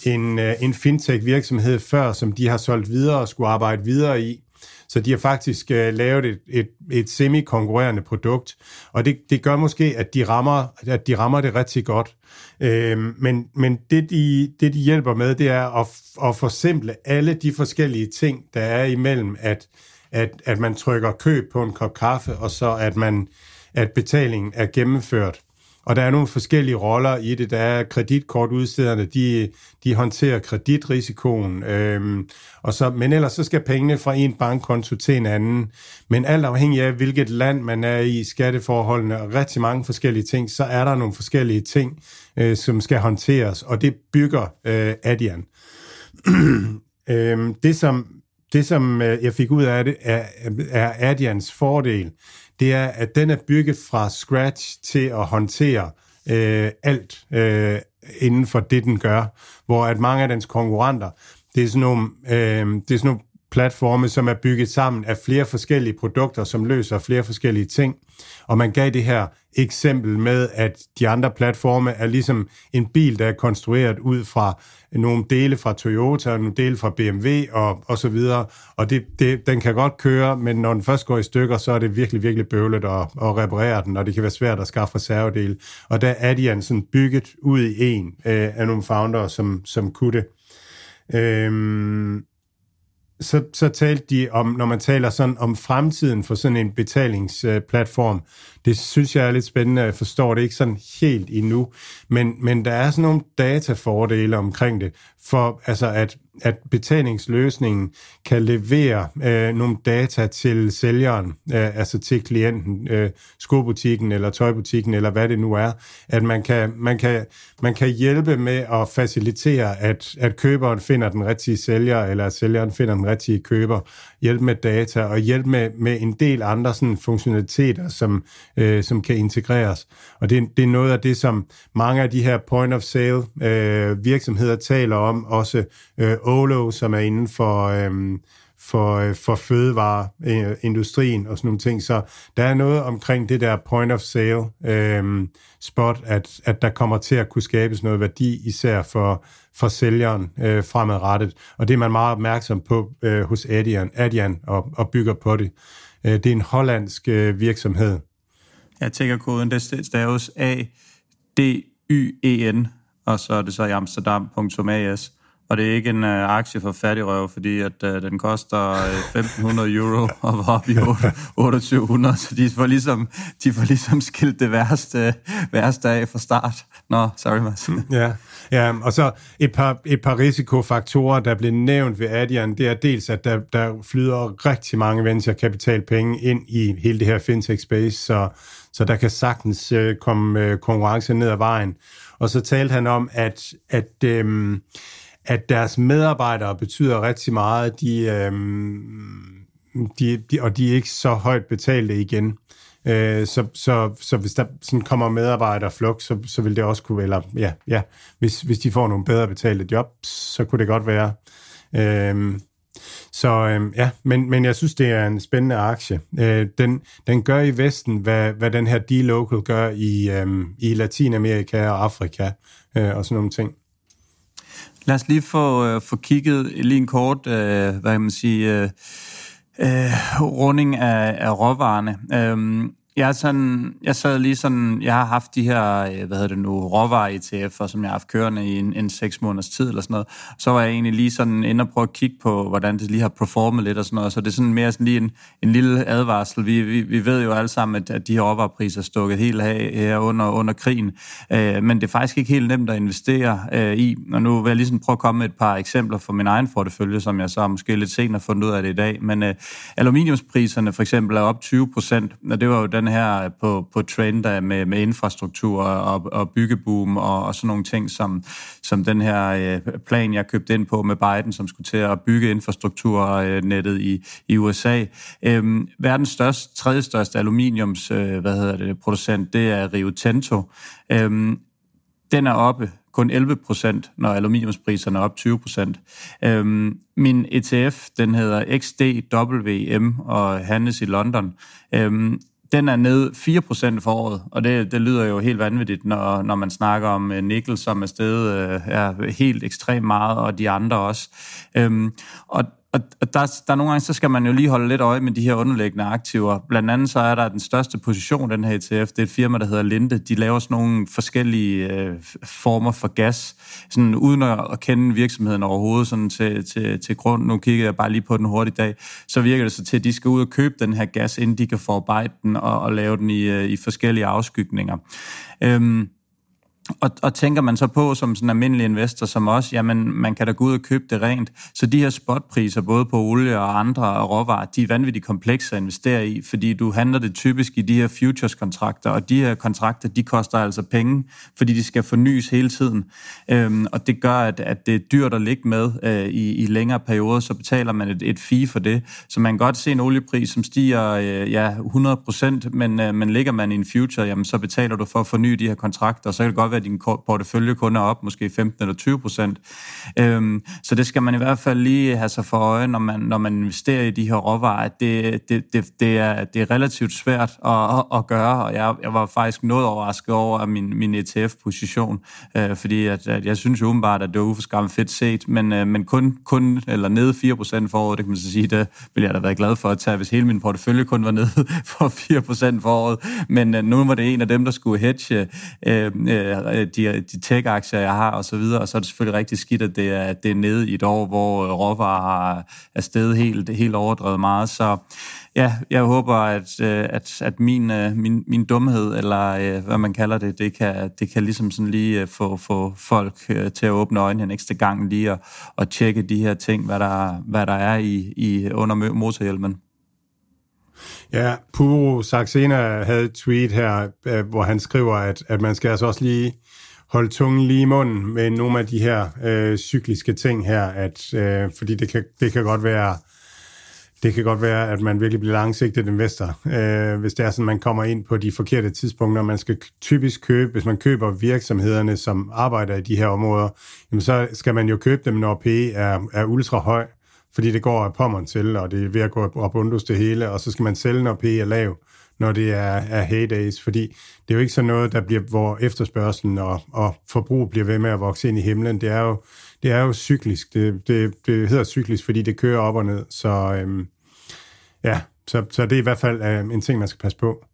en, øh, en fintech virksomhed før, som de har solgt videre og skulle arbejde videre i. Så de har faktisk øh, lavet et, et, et semi-konkurrerende produkt, og det, det gør måske, at de rammer, at de rammer det rigtig godt. Øh, men men det, de, det, de hjælper med, det er at, at forsimple alle de forskellige ting, der er imellem, at, at, at man trykker køb på en kop kaffe, og så at, man, at betalingen er gennemført. Og der er nogle forskellige roller i det. Der er kreditkortudstederne, de, de håndterer kreditrisikoen. Øhm, og så, men ellers så skal pengene fra en bankkonto til en anden. Men alt afhængig af, hvilket land man er i, skatteforholdene og rigtig mange forskellige ting, så er der nogle forskellige ting, øh, som skal håndteres. Og det bygger øh, Adian. øhm, det, som, det, som øh, jeg fik ud af det, er, er Adians fordel det er, at den er bygget fra scratch til at håndtere øh, alt øh, inden for det, den gør. Hvor at mange af dens konkurrenter, det er sådan nogle, øh, det er sådan nogle platforme, som er bygget sammen af flere forskellige produkter, som løser flere forskellige ting. Og man gav det her eksempel med, at de andre platforme er ligesom en bil, der er konstrueret ud fra nogle dele fra Toyota, nogle dele fra BMW og, og så videre. Og det, det, den kan godt køre, men når den først går i stykker, så er det virkelig, virkelig bøvlet at, at reparere den, og det kan være svært at skaffe reservedele. Og der er de altså sådan bygget ud i en øh, af nogle founder, som, som kunne det. Øhm, så, så talte de om, når man taler sådan om fremtiden for sådan en betalingsplatform, det synes jeg er lidt spændende, jeg forstår det ikke sådan helt endnu, men, men der er sådan nogle datafordele omkring det, for altså at at betalingsløsningen kan levere øh, nogle data til sælgeren, øh, altså til klienten, øh, skobutikken eller tøjbutikken eller hvad det nu er, at man kan, man kan, man kan hjælpe med at facilitere, at, at køberen finder den rigtige sælger, eller at sælgeren finder den rigtige køber, hjælp med data og hjælpe med, med en del andre sådan, funktionaliteter, som, øh, som kan integreres. Og det, det er noget af det, som mange af de her point-of-sale øh, virksomheder taler om, også øh, Olo, som er inden for, Øh, for, øh, for fødevareindustrien øh, og sådan nogle ting. Så der er noget omkring det der point of sale øh, spot, at, at der kommer til at kunne skabes noget værdi, især for, for sælgeren øh, fremadrettet. Og det er man meget opmærksom på øh, hos Adyen, Adyen og, og bygger på det. Øh, det er en hollandsk øh, virksomhed. Jeg tænker koden, det staves A-D-Y-E-N, og så er det så i amsterdam.as. Og det er ikke en øh, aktie for fattigrøv, fordi at, øh, den koster øh, 1.500 euro og var op i 2800, så de får ligesom, de får ligesom skilt det værste, øh, værste af fra start. Nå, sorry, Mads. Mm. Ja, ja, og så et par, et par risikofaktorer, der blev nævnt ved Adyen, det er dels, at der, der flyder rigtig mange venture-kapitalpenge ind i hele det her fintech-space, så, så der kan sagtens øh, komme øh, konkurrence ned ad vejen. Og så talte han om, at, at øh, at deres medarbejdere betyder rigtig meget, de, øh, de, de, og de er ikke så højt betalte igen. Øh, så, så, så hvis der sådan kommer medarbejdere flok, så, så vil det også kunne, eller ja, ja hvis, hvis de får nogle bedre betalte jobs, så kunne det godt være. Øh, så øh, ja, men, men jeg synes, det er en spændende aktie. Øh, den, den gør i Vesten, hvad, hvad den her D-Local gør i, øh, i Latinamerika og Afrika øh, og sådan nogle ting. Lad os lige få, øh, få kigget lige en kort, øh, hvad kan man sige, øh, øh, runding af, af råvarerne. Øh, jeg, er sådan, jeg sad lige sådan, jeg har haft de her, øh, hvad hedder det nu, råvarer-ETF'er, som jeg har haft kørende i en, en seks måneders tid eller sådan noget. Så var jeg egentlig lige sådan inde og prøve at kigge på, hvordan det lige har performet lidt og sådan noget. Så det er sådan mere sådan lige en, en lille advarsel. Vi, vi, vi ved jo alle sammen, at, at de her råvarepriser er stukket helt af her under, under krigen. Øh, men det er faktisk ikke helt nemt at investere øh, i. Og nu vil jeg lige prøve at komme med et par eksempler fra min egen portefølje, som jeg så måske lidt senere fundet ud af det i dag. Men øh, aluminiumspriserne for eksempel er op 20 procent, og det var jo den den her øh, på, på trend med, med infrastruktur og, og byggeboom og, og sådan nogle ting, som, som den her øh, plan, jeg købte ind på med Biden, som skulle til at bygge infrastrukturnettet i, i USA. Øhm, verdens største, tredje største aluminiums øh, hvad hedder det, producent, det er Rio Tinto. Øhm, den er oppe kun 11 procent, når aluminiumspriserne er op 20 procent. Øhm, min ETF, den hedder XDWM og handles i London. Øhm, den er ned 4% for året, og det, det lyder jo helt vanvittigt, når, når man snakker om uh, nickel, som er steget uh, er helt ekstremt meget, og de andre også. Øhm, og og der, der nogle gange, så skal man jo lige holde lidt øje med de her underliggende aktiver. Blandt andet så er der den største position, den her ETF, det er et firma, der hedder Linde. De laver sådan nogle forskellige øh, former for gas, sådan uden at kende virksomheden overhovedet sådan til, til, til grund. Nu kigger jeg bare lige på den hurtigt i dag. Så virker det så til, at de skal ud og købe den her gas, inden de kan forarbejde den og, og lave den i, øh, i forskellige afskygninger. Øhm, og, og tænker man så på som sådan en almindelig investor som os, jamen man kan da gå ud og købe det rent. Så de her spotpriser, både på olie og andre råvarer, de er vanvittigt komplekse at investere i, fordi du handler det typisk i de her futures-kontrakter, og de her kontrakter, de koster altså penge, fordi de skal fornyes hele tiden. Øhm, og det gør, at, at det er dyrt at ligge med øh, i, i længere perioder, så betaler man et, et fee for det. Så man kan godt se en oliepris, som stiger øh, ja, 100% men, øh, men ligger man i en future, jamen så betaler du for at forny de her kontrakter, og så kan det godt være, af din portefølje kun er op måske 15 eller 20 procent. Øhm, så det skal man i hvert fald lige have sig for øje, når man, når man investerer i de her råvarer. Det, det, det, det, er, det er relativt svært at, at, at gøre, og jeg, jeg var faktisk noget overrasket over min, min ETF-position, øh, fordi at, at jeg synes jo umiddelbart, at det var uforskræmt fedt set, men, øh, men kun, kun eller nede 4 procent for året, det kan man så sige, det ville jeg da være glad for at tage, hvis hele min portefølje kun var nede for 4 procent for året, men øh, nu var det en af dem, der skulle hedge øh, øh, Øh, de, de tech-aktier, jeg har, og så videre, og så er det selvfølgelig rigtig skidt, at det er, det er nede i et år, hvor øh, råvarer er steget helt, helt overdrevet meget, så ja, jeg håber, at, øh, at, at min, min, min dumhed, eller hvad man kalder det, det kan, det kan ligesom sådan lige få, få folk til at åbne øjnene en ekstra gang lige og, og tjekke de her ting, hvad der, hvad der er i, i under motorhjelmen. Ja, Puro Saxena havde et tweet her, øh, hvor han skriver, at, at man skal altså også lige holde tungen lige i munden med nogle af de her øh, cykliske ting her, at, øh, fordi det kan, det kan godt være, det kan godt være, at man virkelig bliver langsigtet investor, øh, hvis det er sådan, man kommer ind på de forkerte tidspunkter. Man skal typisk købe, hvis man køber virksomhederne, som arbejder i de her områder, jamen så skal man jo købe dem, når P er, er ultra høj, fordi det går af pommeren til, og det er ved at gå op undus det hele, og så skal man sælge, når P er lav når det er, er heydays, fordi det er jo ikke sådan noget, der bliver, hvor efterspørgselen og, og forbrug bliver ved med at vokse ind i himlen. Det er jo, det er jo cyklisk. Det, det, det hedder cyklisk, fordi det kører op og ned. Så øhm, ja, så, så det er i hvert fald øh, en ting, man skal passe på.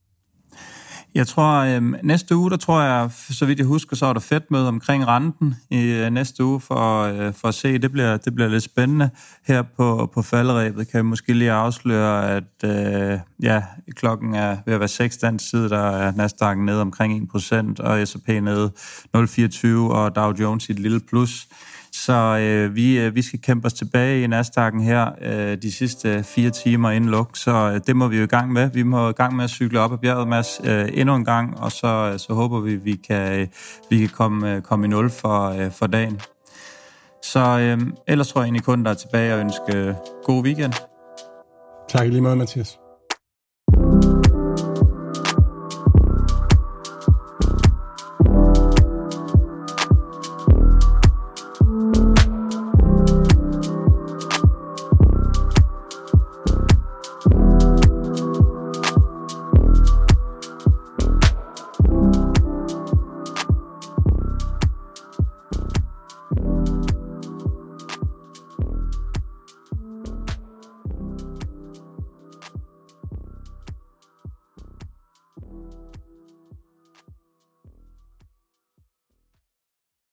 Jeg tror, øh, næste uge, der tror jeg, så vidt jeg husker, så er der fedt møde omkring renten i øh, næste uge for, øh, for at se. Det bliver, det bliver lidt spændende. Her på, på falderæbet kan vi måske lige afsløre, at øh, ja, klokken er ved at være 6 dansk tid, der er Nasdaq nede omkring 1%, og S&P nede 0,24, og Dow Jones i et lille plus. Så øh, vi, øh, vi skal kæmpe os tilbage i Nasdaq'en her øh, de sidste fire timer inden luk, så øh, det må vi jo i gang med. Vi må i gang med at cykle op ad bjerget, Mads, øh, endnu en gang, og så, øh, så håber vi, vi kan, øh, vi kan komme, øh, komme i nul for, øh, for dagen. Så øh, ellers tror jeg egentlig kun, der er tilbage og ønske øh, god weekend. Tak lige meget, Mathias.